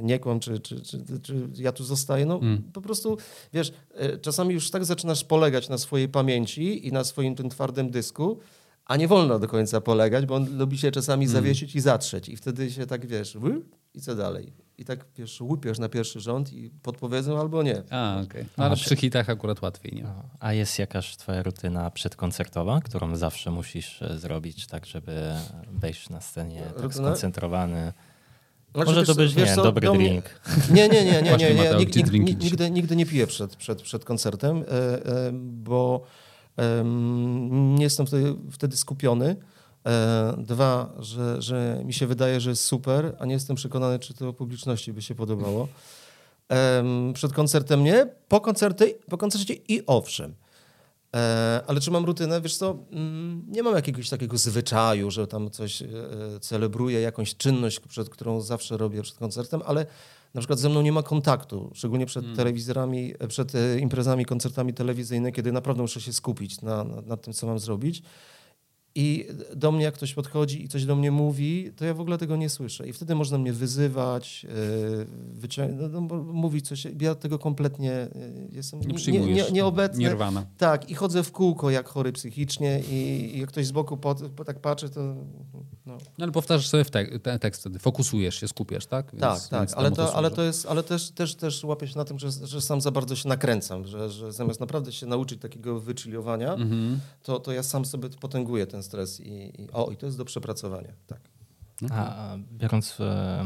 nie kłam, czy, czy, czy, czy ja tu zostaję, no po prostu, wiesz, e, czasami już tak zaczynasz polegać na swojej pamięci i na swoim tym twardym dysku, a nie wolno do końca polegać, bo on lubi się czasami zawiesić i zatrzeć. I wtedy się tak, wiesz, i co dalej? I tak, wiesz, łupiesz na pierwszy rząd i podpowiedzą albo nie. A, okej. No, ale przy hitach akurat łatwiej, nie? No, A jest jakaś twoja rutyna przedkoncertowa, którą zawsze musisz e, zrobić, tak żeby wejść na scenie tak skoncentrowany? Znaczy, Może to być, nie, co, dobry drink. <laughs> Nie, nie, nie, nie, nie, nigdy, nigdy nie piję przed, przed, przed koncertem, e, e, bo nie jestem wtedy, wtedy skupiony. E, Dwa, że, że mi się wydaje, że jest super, a nie jestem przekonany, czy to publiczności by się podobało. Przed koncertem nie, po koncercie, po koncercie i owszem. E, ale czy mam rutynę? Wiesz co, mm, nie mam jakiegoś takiego zwyczaju, że tam coś e, celebruję, jakąś czynność, przed którą zawsze robię przed koncertem, ale na przykład ze mną nie ma kontaktu, szczególnie przed telewizorami, e, przed imprezami, koncertami telewizyjnymi, kiedy naprawdę muszę się skupić na, na, na tym, co mam zrobić. I do mnie jak ktoś podchodzi i coś do mnie mówi, to ja w ogóle tego nie słyszę. I wtedy można mnie wyzywać, yy, wycią- no, no, mówić coś. Ja tego kompletnie yy, jestem Nie nie, nie, nieobecny. Nirwana. Tak, i chodzę w kółko jak chory psychicznie i, i jak ktoś z boku po, po tak patrzy, to no. No, ale powtarzasz sobie te, ten tekst wtedy, fokusujesz się, skupiasz, tak? Więc, tak, tak, ale, temu to, ale to jest, ale też, też, też łapię się na tym, że, że sam za bardzo się nakręcam, że, że zamiast naprawdę się nauczyć takiego wychillowania, Mhm. to, to ja sam sobie potęguję ten stres i, i o, i to jest do przepracowania, tak. A a biorąc e,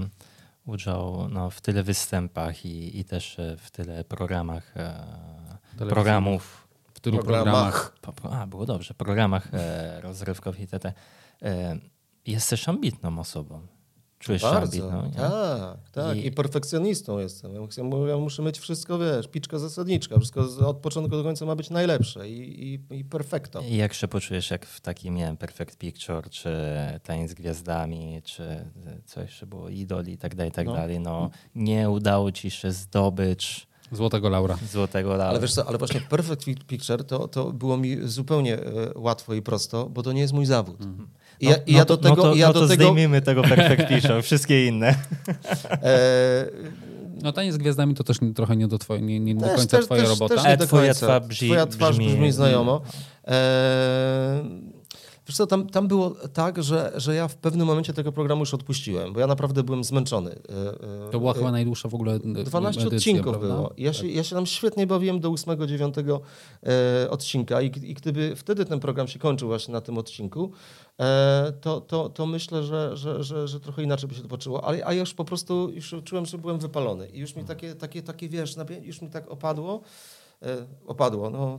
udział no, w tyle występach i, i też e, w tyle programach, e, Telewizyjnych. programów, W tylu Programach. programach. a było dobrze, programach e, rozrywkowych itd. E, jesteś ambitną osobą. Czujesz się Bardzo, ambitną, nie? tak, tak. I... I- perfekcjonistą jestem. Ja muszę, ja muszę mieć wszystko, wiesz, piczka zasadniczka. Wszystko z- od początku do końca ma być najlepsze i, i, i perfekto. I jak się poczujesz jak w takim, nie wiem, Perfect Picture, czy Tańc z Gwiazdami, czy co jeszcze było, Idol i tak dalej, i tak No. dalej. No, nie udało ci się zdobyć Złotego Laura. złotego laura. Ale wiesz co, ale właśnie Perfect Pi- Picture to, to było mi zupełnie e, łatwo i prosto, bo to nie jest mój zawód. I ja, i ja do tego... no to, i ja no do to tego zdejmijmy tego Perfect Picture, <laughs> wszystkie inne. e, No taniec z gwiazdami to też nie, trochę nie do, twoje, nie, nie do Też- końca też- twoja też- robota. też nie E, do twoja końca. twarz brzmi- Twoja twarz brzmi, brzmi- znajomo. E, wiesz co, tam, tam było tak, że, że ja w pewnym momencie tego programu już odpuściłem, bo ja naprawdę byłem zmęczony. E, e, To była e, chyba najdłuższa w ogóle e, 12 edycja, odcinków prawda? było. Ja się, ja się tam świetnie bawiłem do 8-9 e, odcinka i, i gdyby wtedy ten program się kończył właśnie na tym odcinku, to, to, to myślę, że, że, że, że trochę inaczej by się to poczuło. Ale, a ja już po prostu już czułem, że byłem wypalony i już mi takie, takie, takie wiesz, już mi tak opadło, opadło, no...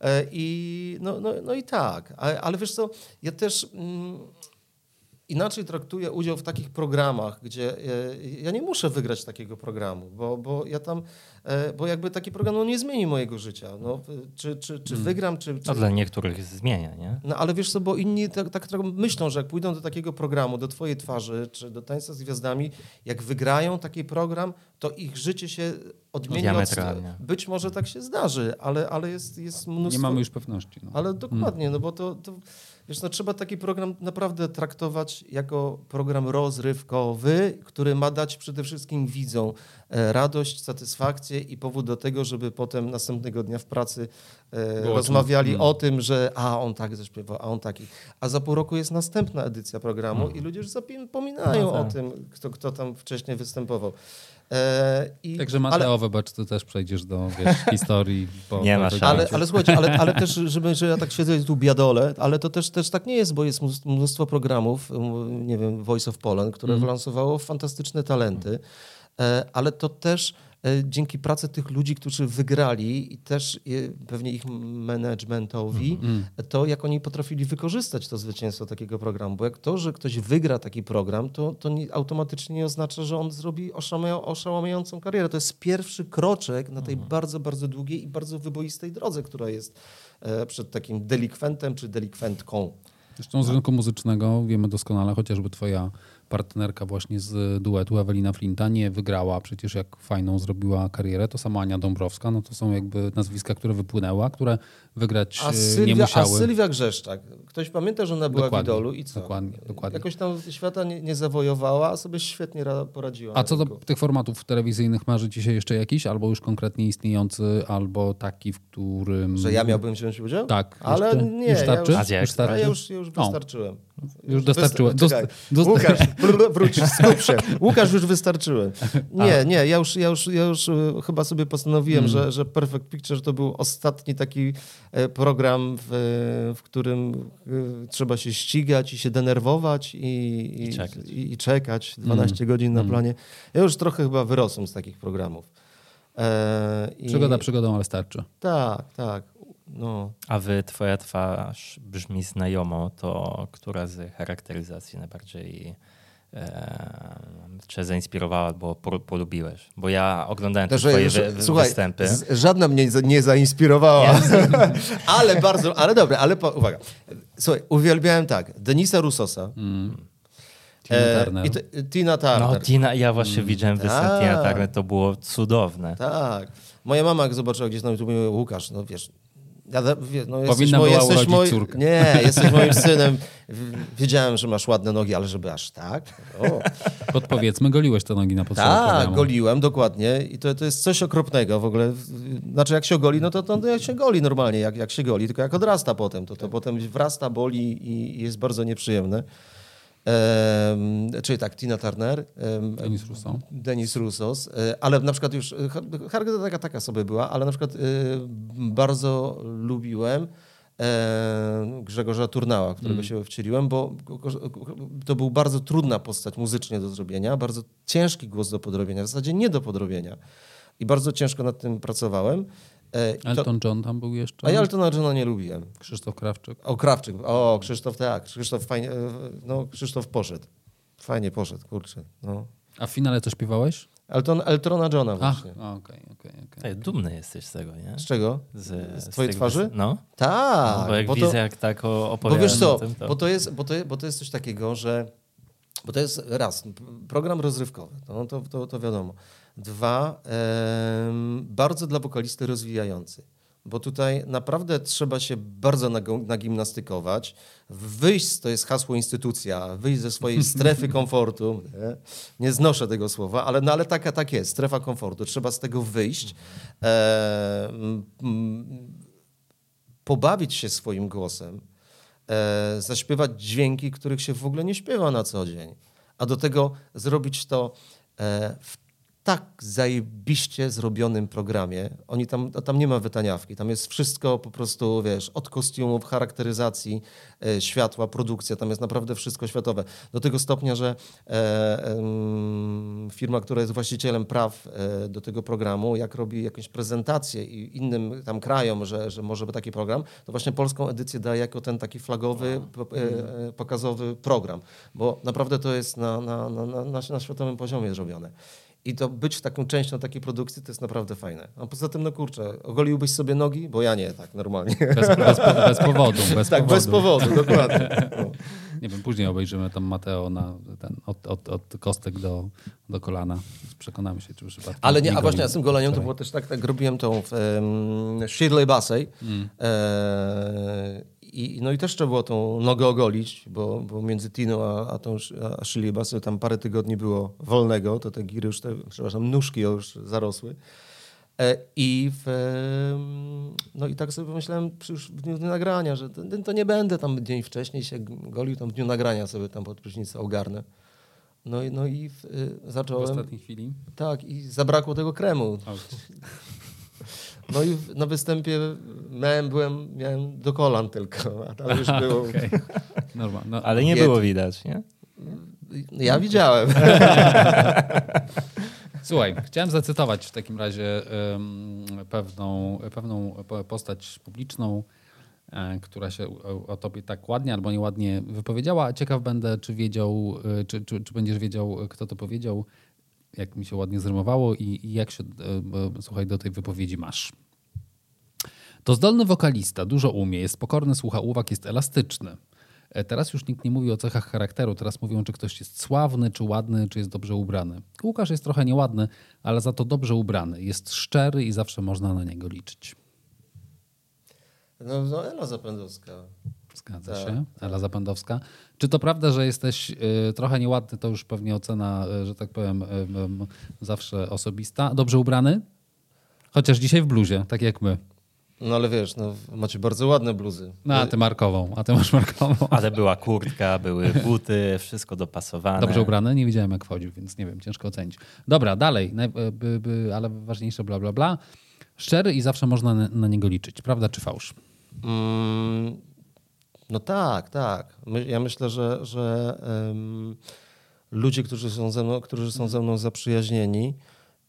E, I, no, no, no i tak, ale, wiesz co, ja też mm, inaczej traktuję udział w takich programach, gdzie e, ja nie muszę wygrać takiego programu, bo, bo ja tam, bo jakby taki program no, nie zmieni mojego życia. No, e, czy, czy, czy wygram, czy, czy, No dla niektórych zmienia, nie? no ale wiesz co, bo inni tak, tak, myślą, że jak pójdą do takiego programu, do twojej twarzy, czy do Tańca z Gwiazdami, jak wygrają taki program, to ich życie się odmieni. Od, Diametralnie. być może tak się zdarzy, ale, ale jest, jest mnóstwo... Nie mamy już pewności. No. Ale dokładnie, no bo to, to wiesz, no, trzeba taki program naprawdę traktować jako program rozrywkowy, który ma dać przede wszystkim widzom e, radość, satysfakcję i powód do tego, żeby potem następnego dnia w pracy e, Było rozmawiali czym- o tym, że a on tak zaśpiewał, a on taki. A za pół roku jest następna edycja programu Mhm. i ludzie już zapominają No o tak. tym, kto, kto tam wcześniej występował. E, i, Także ale- Mateo, wybacz, ty też przejdziesz do wiesz, historii. Po, Nie po ma tej szans. Ale, ale słuchajcie, ale, ale też, żeby, że ja tak siedzę tu biadole, ale to też, też tak nie jest, bo jest mnóstwo- programów, nie wiem, Voice of Poland, które Mhm. wylansowało fantastyczne talenty, e, ale to też dzięki pracy tych ludzi, którzy wygrali i też e, pewnie ich managementowi, Mhm. to jak oni potrafili wykorzystać to zwycięstwo takiego programu. Bo jak to, że ktoś wygra taki program, to, to nie, automatycznie nie oznacza, że on zrobi oszałamia, oszałamiającą karierę. To jest pierwszy kroczek na tej bardzo, bardzo długiej i bardzo wyboistej drodze, która jest e, przed takim delikwentem czy delikwentką. Zresztą z rynku muzycznego wiemy doskonale, chociażby twoja partnerka właśnie z duetu Ewelina Flinta nie wygrała przecież jak fajną zrobiła karierę, to sama Ania Dąbrowska, no to są jakby nazwiska, które wypłynęły, a które wygrać A e, nie Sylwia, a musiały. Sylwia Grzeszczak. Ktoś pamięta, że ona była Dokładnie, w Idolu i co? dokładnie, dokładnie. Jakoś tam świata nie, nie zawojowała, a sobie świetnie ra- poradziła. A co do tych formatów telewizyjnych, marzy ci się jeszcze jakiś, albo już konkretnie istniejący, albo taki, w którym... Że ja miałbym wziąć udział? Tak. Ale jeszcze? nie, Już ja starczy? już- Azja Już Express. starczy? A ja już, już O. Już dostarczyłem. Dost- dost- Łukasz, <laughs> wróć, skup się. Łukasz, już wystarczyłem. Nie, nie, ja już, ja już, ja już e, chyba sobie postanowiłem, Hmm. że, że Perfect Picture to był ostatni taki e, program, w, w którym e, trzeba się ścigać i się denerwować i, i, I czekać. i, i czekać 12 Hmm. godzin na planie. Ja już trochę chyba wyrosłem z takich programów. E, i- Przygoda przygodą, ale starczy. Tak, tak. No. A wy, twoja twarz brzmi znajomo, to która z charakteryzacji najbardziej e, cię zainspirowała albo po- polubiłeś? Bo ja oglądałem te Także twoje wy, wy, słuchaj, występy. z- żadna mnie nie zainspirowała, <laughs> ale bardzo, ale dobra, ale po, uwaga. Słuchaj, uwielbiałem tak, Denisa Russosa, Tina e, Turner. i t, Tina Turner. No, Tina, ja właśnie widziałem występ Tina Tak. Turner, to było cudowne. Tak. Moja mama jak zobaczyła gdzieś na YouTube, mówi, Łukasz, no wiesz, ja, no jesteś, była jesteś moi- córkę. Nie, jesteś moim <laughs> synem. Wiedziałem, że masz ładne nogi, ale żeby aż tak? O. Podpowiedzmy, goliłeś te nogi na potrzeby Tak, goliłem, dokładnie. I to, to jest coś okropnego w ogóle. Znaczy, jak się ogoli, no to, to jak się goli normalnie, jak, jak się goli, tylko jak odrasta potem, to, to potem wrasta, boli i jest bardzo nieprzyjemne. Czyli tak, Tina Turner, Denis Russo. Denis Russos, e, ale na przykład już, e, Har- Hargeta taka, taka sobie była, ale na przykład e, bardzo lubiłem Grzegorza Turnała, którego się wcieliłem, bo to był bardzo trudna postać muzycznie do zrobienia, bardzo ciężki głos do podrobienia, w zasadzie nie do podrobienia. I bardzo ciężko nad tym pracowałem. E, to, Elton John tam był jeszcze. a ja Eltona Johna nie lubiłem. Krzysztof Krawczyk. O, Krawczyk. O, Krzysztof, tak. Krzysztof fajnie, e, no Krzysztof poszedł. Fajnie poszedł, kurczę. No. A w finale co śpiewałeś? Elton, Eltrona Johna Ach, właśnie. okej, okej, okej. Ej, dumny jesteś z tego, nie? Z czego? Z, Z twojej tego- twarzy? No, Tak. no bo jak bo, widzę, to, jak tak o- bo wiesz co, o tym, to... bo, to jest, bo, to, bo to jest coś takiego, że bo to jest raz, program rozrywkowy, no to, to, to wiadomo. Dwa, bardzo dla wokalisty rozwijający. Bo tutaj naprawdę trzeba się bardzo nagimnastykować. Wyjść, to jest hasło instytucja, wyjść ze swojej <laughs> strefy komfortu. Nie, nie znoszę tego słowa, ale, no, ale taka tak jest, strefa komfortu. Trzeba z tego wyjść. Mm, pobawić się swoim głosem, e, zaśpiewać dźwięki, których się w ogóle nie śpiewa na co dzień, a do tego zrobić to e, w tak zajebiście zrobionym programie. Oni tam, tam nie ma wytaniawki, tam jest wszystko po prostu, wiesz, od kostiumów, charakteryzacji, e, światła, produkcja, tam jest naprawdę wszystko światowe. Do tego stopnia, że e, em, firma, która jest właścicielem praw e, do tego programu, jak robi jakąś prezentację i innym tam krajom, że, że może być taki program, to właśnie polską edycję daje jako ten taki flagowy, po- e, e, pokazowy program, bo naprawdę to jest na, na, na, na, na światowym poziomie zrobione. I to być taką częścią takiej produkcji to jest naprawdę fajne. A poza tym, no kurczę, ogoliłbyś sobie nogi? Bo ja nie, tak normalnie. Bez, bez, bez powodu. Bez tak, powodu. bez powodu, dokładnie. No. <laughs> Nie wiem, później obejrzymy tam Mateo na ten, od, od, od kostek do, do kolana. Przekonamy się, czy przypadkiem Ale nie, a właśnie ja z tym goleniem to było też tak, tak robiłem tą w um, Shirley Bassey. Mm. E, i, no i też trzeba było tą nogę ogolić, bo, bo między Tiną a, a tą a Shirley Bassey tam parę tygodni było wolnego, to te giry już, te, przepraszam, nóżki już zarosły. E, I, w, no i tak sobie pomyślałem już w dniu nagrania, że to, to, nie będę tam dzień wcześniej się golił, tam w dniu nagrania sobie tam pod prysznicę ogarnę. No i, no i w, zacząłem... W ostatniej chwili? Tak, i zabrakło tego kremu. <laughs> No i na występie miałem, byłem, miałem do kolan tylko, a tam już było... okay. <laughs> Normal, no. Ale nie było widać, nie? Ja widziałem. <laughs> Słuchaj, chciałem zacytować w takim razie um, pewną, pewną postać publiczną, e, która się o, o tobie tak ładnie albo nieładnie wypowiedziała. Ciekaw będę, czy wiedział, e, czy, czy, czy będziesz wiedział, kto to powiedział, jak mi się ładnie zrymowało i, i jak się, e, słuchaj, do tej wypowiedzi masz. To zdolny wokalista, dużo umie, jest pokorny, słucha uwag, jest elastyczny. E, teraz już nikt nie mówi o cechach charakteru, teraz mówią, czy ktoś jest sławny, czy ładny, czy jest dobrze ubrany. Łukasz jest trochę nieładny, ale za to dobrze ubrany. Jest szczery i zawsze można na niego liczyć. No, no Ela Zapędowska. Zgadza tak, się. Tak. Ela Zapędowska. Czy to prawda, że jesteś y, trochę nieładny, to już pewnie ocena, y, że tak powiem, y, zawsze osobista. Dobrze ubrany? Chociaż dzisiaj w bluzie, tak jak my. No ale wiesz, no, macie bardzo ładne bluzy. No, a ty markową, a ty masz markową. <laughs> Ale była kurtka, były buty, wszystko dopasowane. Dobrze ubrane? Nie widziałem jak wchodził, więc nie wiem, ciężko ocenić. Dobra, dalej, by, ale ważniejsze bla, bla, bla. Szczery i zawsze można na, na niego liczyć. Prawda czy fałsz? Mm, no tak, tak. My, ja myślę, że, że um, ludzie, którzy są ze mną, którzy są ze mną zaprzyjaźnieni,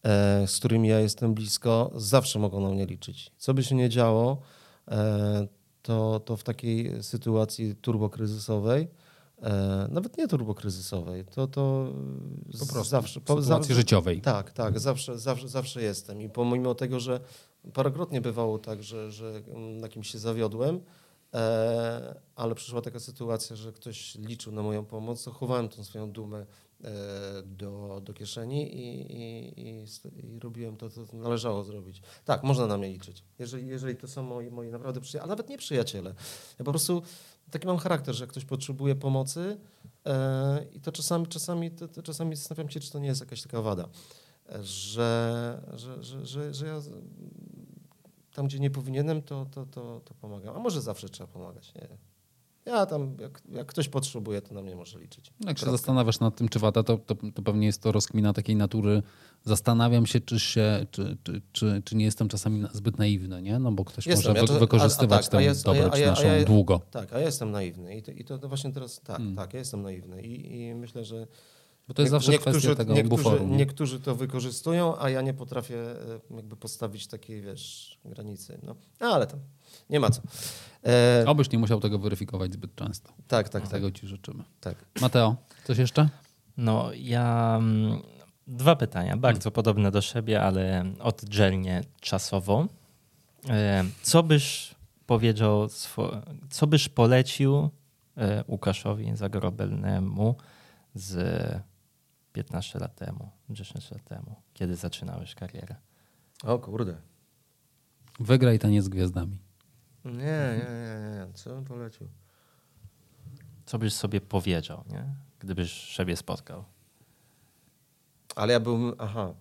E, z którymi ja jestem blisko, zawsze mogą na mnie liczyć. Co by się nie działo, e, to, to w takiej sytuacji turbokryzysowej, e, nawet nie turbokryzysowej, to, to po prostu zawsze, po, sytuacji życiowej. Tak, tak, zawsze, zawsze, zawsze jestem. I pomimo tego, że parokrotnie bywało tak, że, że na kimś się zawiodłem, ale przyszła taka sytuacja, że ktoś liczył na moją pomoc, to chowałem tą swoją dumę E, do, do kieszeni i, i, i, i, robiłem to, co należało zrobić. Tak, można na mnie liczyć. Jeżeli, jeżeli to są moi, moi naprawdę przyjaciele, a nawet nie przyjaciele. Ja po prostu taki mam charakter, że jak ktoś potrzebuje pomocy e, i to czasami, czasami, to, to czasami zastanawiam się, czy to nie jest jakaś taka wada, że, że, że, że, że ja tam, gdzie nie powinienem, to, to, to, to pomagam. A może zawsze trzeba pomagać, nie ja tam, jak, jak, ktoś potrzebuje, to na mnie może liczyć. Jak się zastanawiasz nad tym, czy wada, to, to, to, pewnie jest to rozkmina takiej natury. Zastanawiam się, czy, się, czy, czy, czy, czy nie jestem czasami zbyt naiwny, nie? No bo ktoś jestem, może ja to, wykorzystywać a, a tak, tę dobroć naszą ja, długo. Tak, a ja jestem naiwny i to, i to właśnie teraz, tak, hmm. tak, ja jestem naiwny i, i myślę, że bo to jest zawsze niektórzy, kwestia tego niektórzy, buforu. Nie? Niektórzy to wykorzystują, a ja nie potrafię e, jakby postawić takiej, wiesz, granicy. No, ale tam nie ma co. E... Obyś nie musiał tego weryfikować zbyt często. Tak, tak. Tego tak. ci życzymy. Tak. Mateo, coś jeszcze? No, ja... Mm, dwa pytania, bardzo hmm. podobne do siebie, ale oddzielnie czasowo. E, co byś powiedział, co byś polecił e, Łukaszowi Zagrobelnemu z 15 lat temu, 10 lat temu, kiedy zaczynałeś karierę? O kurde. Wygraj taniec z gwiazdami. Nie, nie, nie, nie. Co bym polecił? Co byś sobie powiedział, nie? gdybyś siebie spotkał? Ale ja bym, aha,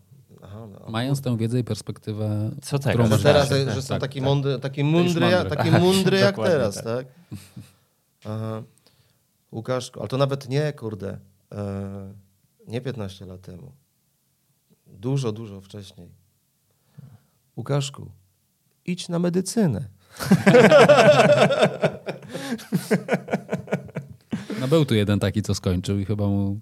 Aha, no. Mając tę wiedzę i perspektywę, co teraz? Że teraz, że tak, są tak, taki, tak. Mądry, taki mądry, jak, taki mądry jak teraz, tak? tak? Aha. Łukaszku, ale to nawet nie, kurde, e, nie 15 lat temu. Dużo, dużo wcześniej. Łukaszku, idź na medycynę. No był tu jeden taki, co skończył i chyba mu,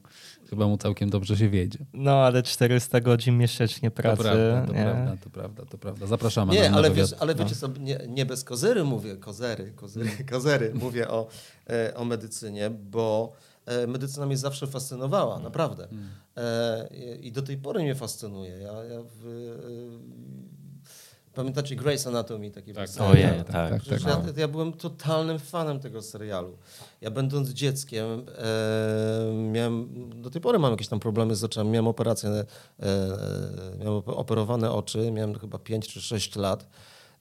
chyba mu całkiem dobrze się wiedzie. No, ale 400 godzin miesięcznie pracy. To prawda, to, prawda, to prawda, to prawda. Zapraszamy nie, na ale, wiesz, ale no. wiecie sobie, nie, nie, bez kozery mówię, kozery, kozery, kozery <laughs> mówię o, e, o medycynie, bo e, medycyna mnie zawsze fascynowała, mm. naprawdę. Mm. I do tej pory mnie fascynuje. Ja, ja w, Pamiętacie Grace Anatomy? Taki tak, serial? tak, tak, tak, tak, ja, ja, byłem totalnym fanem tego serialu. Ja będąc dzieckiem e, miałem, do tej pory mam jakieś tam problemy z oczami. Miałem operację, e, miałem operowane oczy, miałem chyba 5 czy 6 lat.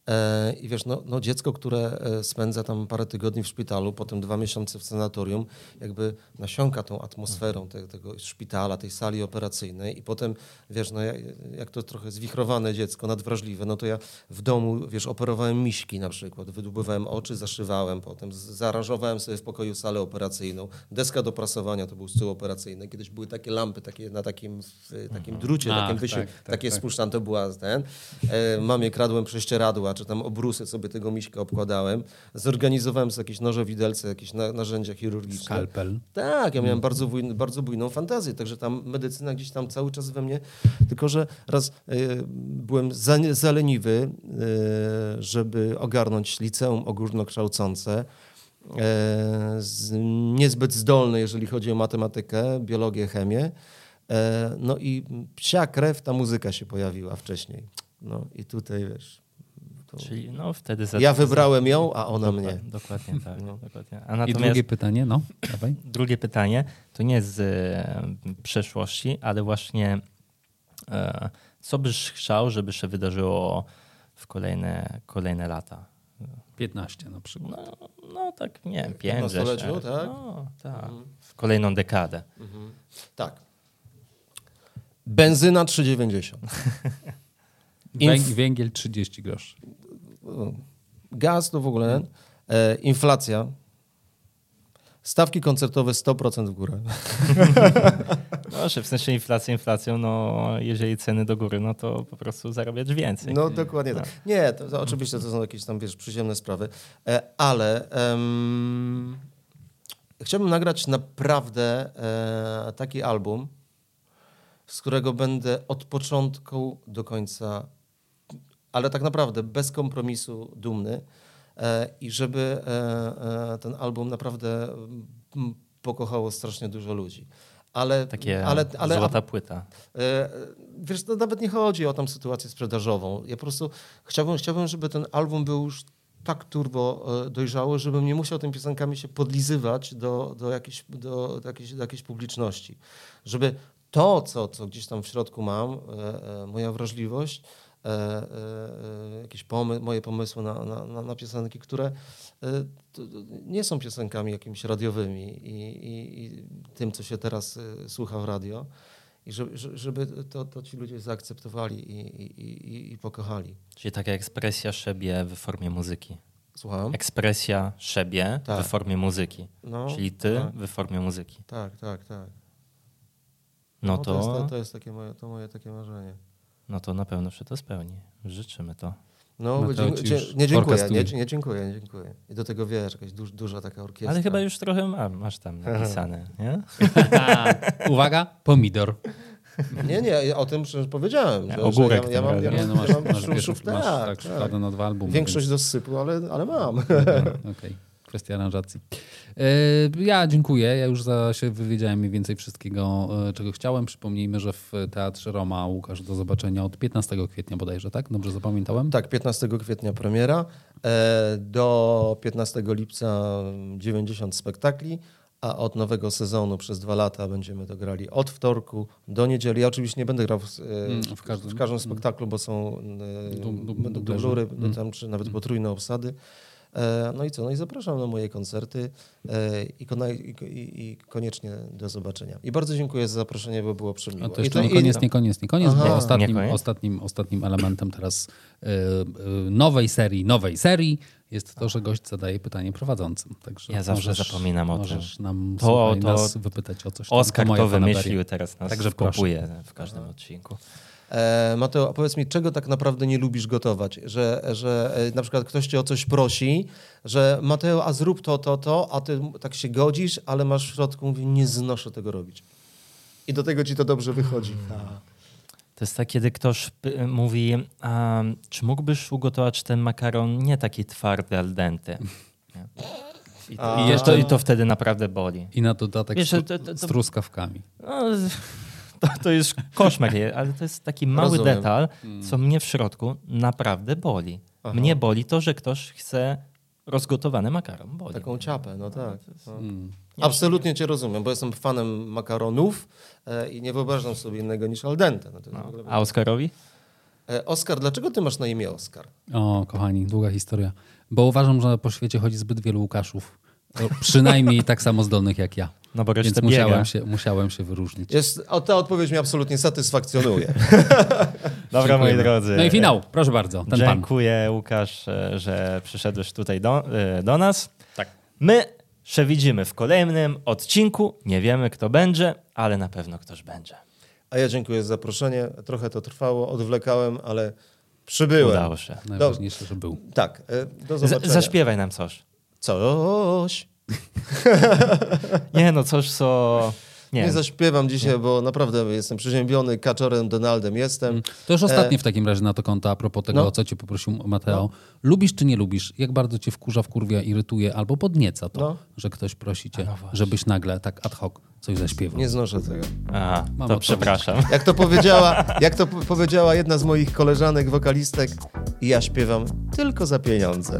E, I wiesz, no, no dziecko, które e, spędza tam parę tygodni w szpitalu, potem dwa miesiące w sanatorium, jakby nasiąka tą atmosferą te, tego szpitala, tej sali operacyjnej i potem, wiesz, no jak, to trochę zwichrowane dziecko, nadwrażliwe, no to ja w domu, wiesz, operowałem miśki na przykład, wydłubywałem oczy, zaszywałem potem, zaaranżowałem sobie w pokoju salę operacyjną, deska do prasowania to był stół operacyjny, kiedyś były takie lampy takie na takim, w, takim drucie, Ach, takim wysiu, tak, tak, takie tak. to była ten. E, mamie kradłem prześcieradła, czy tam obrusy sobie tego miśka obkładałem. Zorganizowałem sobie jakieś noże widelce, jakieś na, narzędzia chirurgiczne. Skalpel. Tak, ja miałem bardzo, bardzo bujną fantazję, także tam medycyna gdzieś tam cały czas we mnie, tylko że raz e, byłem za, zaleniwy, e, żeby ogarnąć liceum ogólnokształcące, e, z, niezbyt zdolny, jeżeli chodzi o matematykę, biologię, chemię. E, no i psia krew, ta muzyka się pojawiła wcześniej. No i tutaj wiesz. To... Czyli no wtedy... za- Ja wybrałem ją, a ona Dokładnie, mnie. Dokładnie <laughs> tak. No. Dokładnie. A I drugie pytanie, no, dawaj. drugie pytanie to nie z e, przeszłości, ale właśnie e, co byś chciał, żeby się wydarzyło w kolejne, kolejne lata? 15 na przykład. No, no tak, nie wiem, W pięć, 15-leciu, sześć. tak? No, tak. W kolejną dekadę. Tak. Benzyna 3,90. Węg, Inf- węgiel 30 groszy. Gaz to w ogóle. E, inflacja. Stawki koncertowe 100% w górę. <laughs> No, że w sensie inflacja inflacją, no jeżeli ceny do góry, no to po prostu zarabiać więcej. No dokładnie tak. Nie, to, to oczywiście to są jakieś tam, wiesz, przyziemne sprawy, e, ale em, chciałbym nagrać naprawdę e, taki album, z którego będę od początku do końca, ale tak naprawdę bez kompromisu dumny e, i żeby e, e, ten album naprawdę mm, pokochało strasznie dużo ludzi. Ale, Takie ale, ale, złota płyta. Wiesz, to nawet nie chodzi o tą sytuację sprzedażową. Ja po prostu chciałbym, chciałbym żeby ten album był już tak turbo dojrzały, żebym nie musiał tymi piosenkami się podlizywać do, do, jakiejś, do, do, jakiejś, do jakiejś publiczności. Żeby to, co, co gdzieś tam w środku mam, moja wrażliwość, jakieś pomy moje pomysły na, na, na, piosenki, które e, nie są piosenkami jakimiś radiowymi i, i, i tym, co się teraz e, słucha w radio. I żeby, żeby to, to ci ludzie zaakceptowali i, i, i, pokochali. Czyli taka ekspresja szebie w formie muzyki. Słucham? Ekspresja szebie Tak. w formie muzyki. No, Czyli ty tak. w formie muzyki. Tak, tak, tak. No to, jest, to, to, to jest takie moje, to moje takie marzenie. No to na pewno się to spełni. Życzymy to. No, No już nie dziękuję, nie, nie dziękuję, nie dziękuję. I do tego wiesz, jakaś duż, duża taka orkiestra. Ale chyba już trochę ma, masz tam napisane, <laughs> nie? <laughs> Uwaga, pomidor. Nie, nie, ja o tym powiedziałem. Że, Ogórek że ja, ja tym mam, ja mam, no masz, ja mam masz, szów- masz tak, tak, tak. na dwa albumy. Większość więc- dosypu, ale, ale mam. Okej, kwestia aranżacji. E, Ja dziękuję. Ja już za się wywiedziałem mniej więcej wszystkiego, e, czego chciałem. Przypomnijmy, że w Teatrze Roma Łukasz do zobaczenia od 15 kwietnia bodajże, tak? Dobrze zapamiętałem? Tak, 15 kwietnia premiera. E, Do 15 lipca 90 spektakli, a od nowego sezonu przez dwa lata będziemy to grali od wtorku do niedzieli. Ja oczywiście nie będę grał w, Mm, w, każdym. w każdym spektaklu, bo są e, Du- du- dublury, Mm. tam, czy nawet potrójne obsady. E, No i co? No i zapraszam na moje koncerty e, i, koniecznie do zobaczenia. I bardzo dziękuję za zaproszenie, bo było przemiło. A to jeszcze i- nie koniec, nie koniec, nie koniec, Aha. bo ostatnim, koniec? ostatnim, ostatnim elementem teraz y, nowej serii, nowej serii jest to, że gość zadaje pytanie prowadzącym. Także Ja zawsze możesz, zapominam o tym. możesz nam To- słuchaj, to nas wypytać o coś. tam. Oskar moja to fanaberia. wymyślił, teraz nas Także wkopuje w każdym odcinku. E, Mateo, a powiedz mi, czego tak naprawdę nie lubisz gotować? Że, że e, na przykład ktoś cię o coś prosi, że Mateo, a zrób to, to, to, a ty tak się godzisz, ale masz w środku, mówi, nie znoszę tego robić. I do tego ci to dobrze wychodzi. A. To jest tak, kiedy ktoś py- mówi, a, czy mógłbyś ugotować ten makaron nie taki twardy al dente? I, to, A. i, jeszcze, I to wtedy naprawdę boli. I na dodatek Wiesz, z, to- to- z to- truskawkami. No, to, to jest koszmar, ale to jest taki mały Rozumiem. detal, co mnie w środku naprawdę boli. Aha. Mnie boli to, że ktoś chce rozgotowany makaron. Boli. Taką ciapę, no tak. No. Mm. Absolutnie cię rozumiem, bo jestem fanem makaronów e, i nie wyobrażam sobie innego niż al dente. No to jest w No. ogóle- A Oskarowi? E, Oskar, dlaczego ty masz na imię Oskar? O, kochani, długa historia. Bo uważam, że po świecie chodzi zbyt wielu Łukaszów. O, Przynajmniej tak samo zdolnych jak ja. No bo Więc resztę musiałem biega. się, musiałem się wyróżnić. Jest, o, ta odpowiedź mnie absolutnie satysfakcjonuje. <laughs> Dobra, moi drodzy. No i finał, proszę bardzo, ten pan. Dziękuję, Łukasz, e, że przyszedłeś tutaj do, e, do nas. Tak. My się widzimy w kolejnym odcinku. Nie wiemy, kto będzie, ale na pewno ktoś będzie. A ja dziękuję za zaproszenie. Trochę to trwało, odwlekałem, ale przybyłem. Udało się. Najważniejsze, że był. Tak, e, do Z- zobaczenia. zaśpiewaj nam coś. Coś. Nie no, coś co... Nie, Nie, zaśpiewam dzisiaj, bo naprawdę jestem przeziębiony, kaczorem Donaldem jestem. To już ostatnie w takim razie na to konto a propos tego, E, No. o co cię poprosił Mateo. Lubisz czy nie lubisz? Jak bardzo cię wkurza, wkurwia, irytuje albo podnieca to, No. że ktoś prosi cię, żebyś nagle tak ad hoc coś zaśpiewał. Nie znoszę tego. Aha, Mam to przepraszam. Jak to powiedziała, <laughs> jak to po- powiedziała jedna z moich koleżanek, wokalistek, ja śpiewam tylko za pieniądze.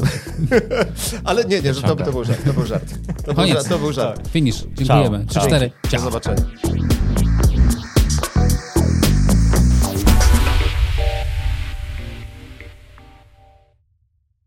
<laughs> Ale nie, nie, że to, to był żart. To był żart. To był Koniec. żart. To był żart. Finish. Dziękujemy. Ciao. Trzy, Ciao. cztery. Do Ciao. zobaczenia.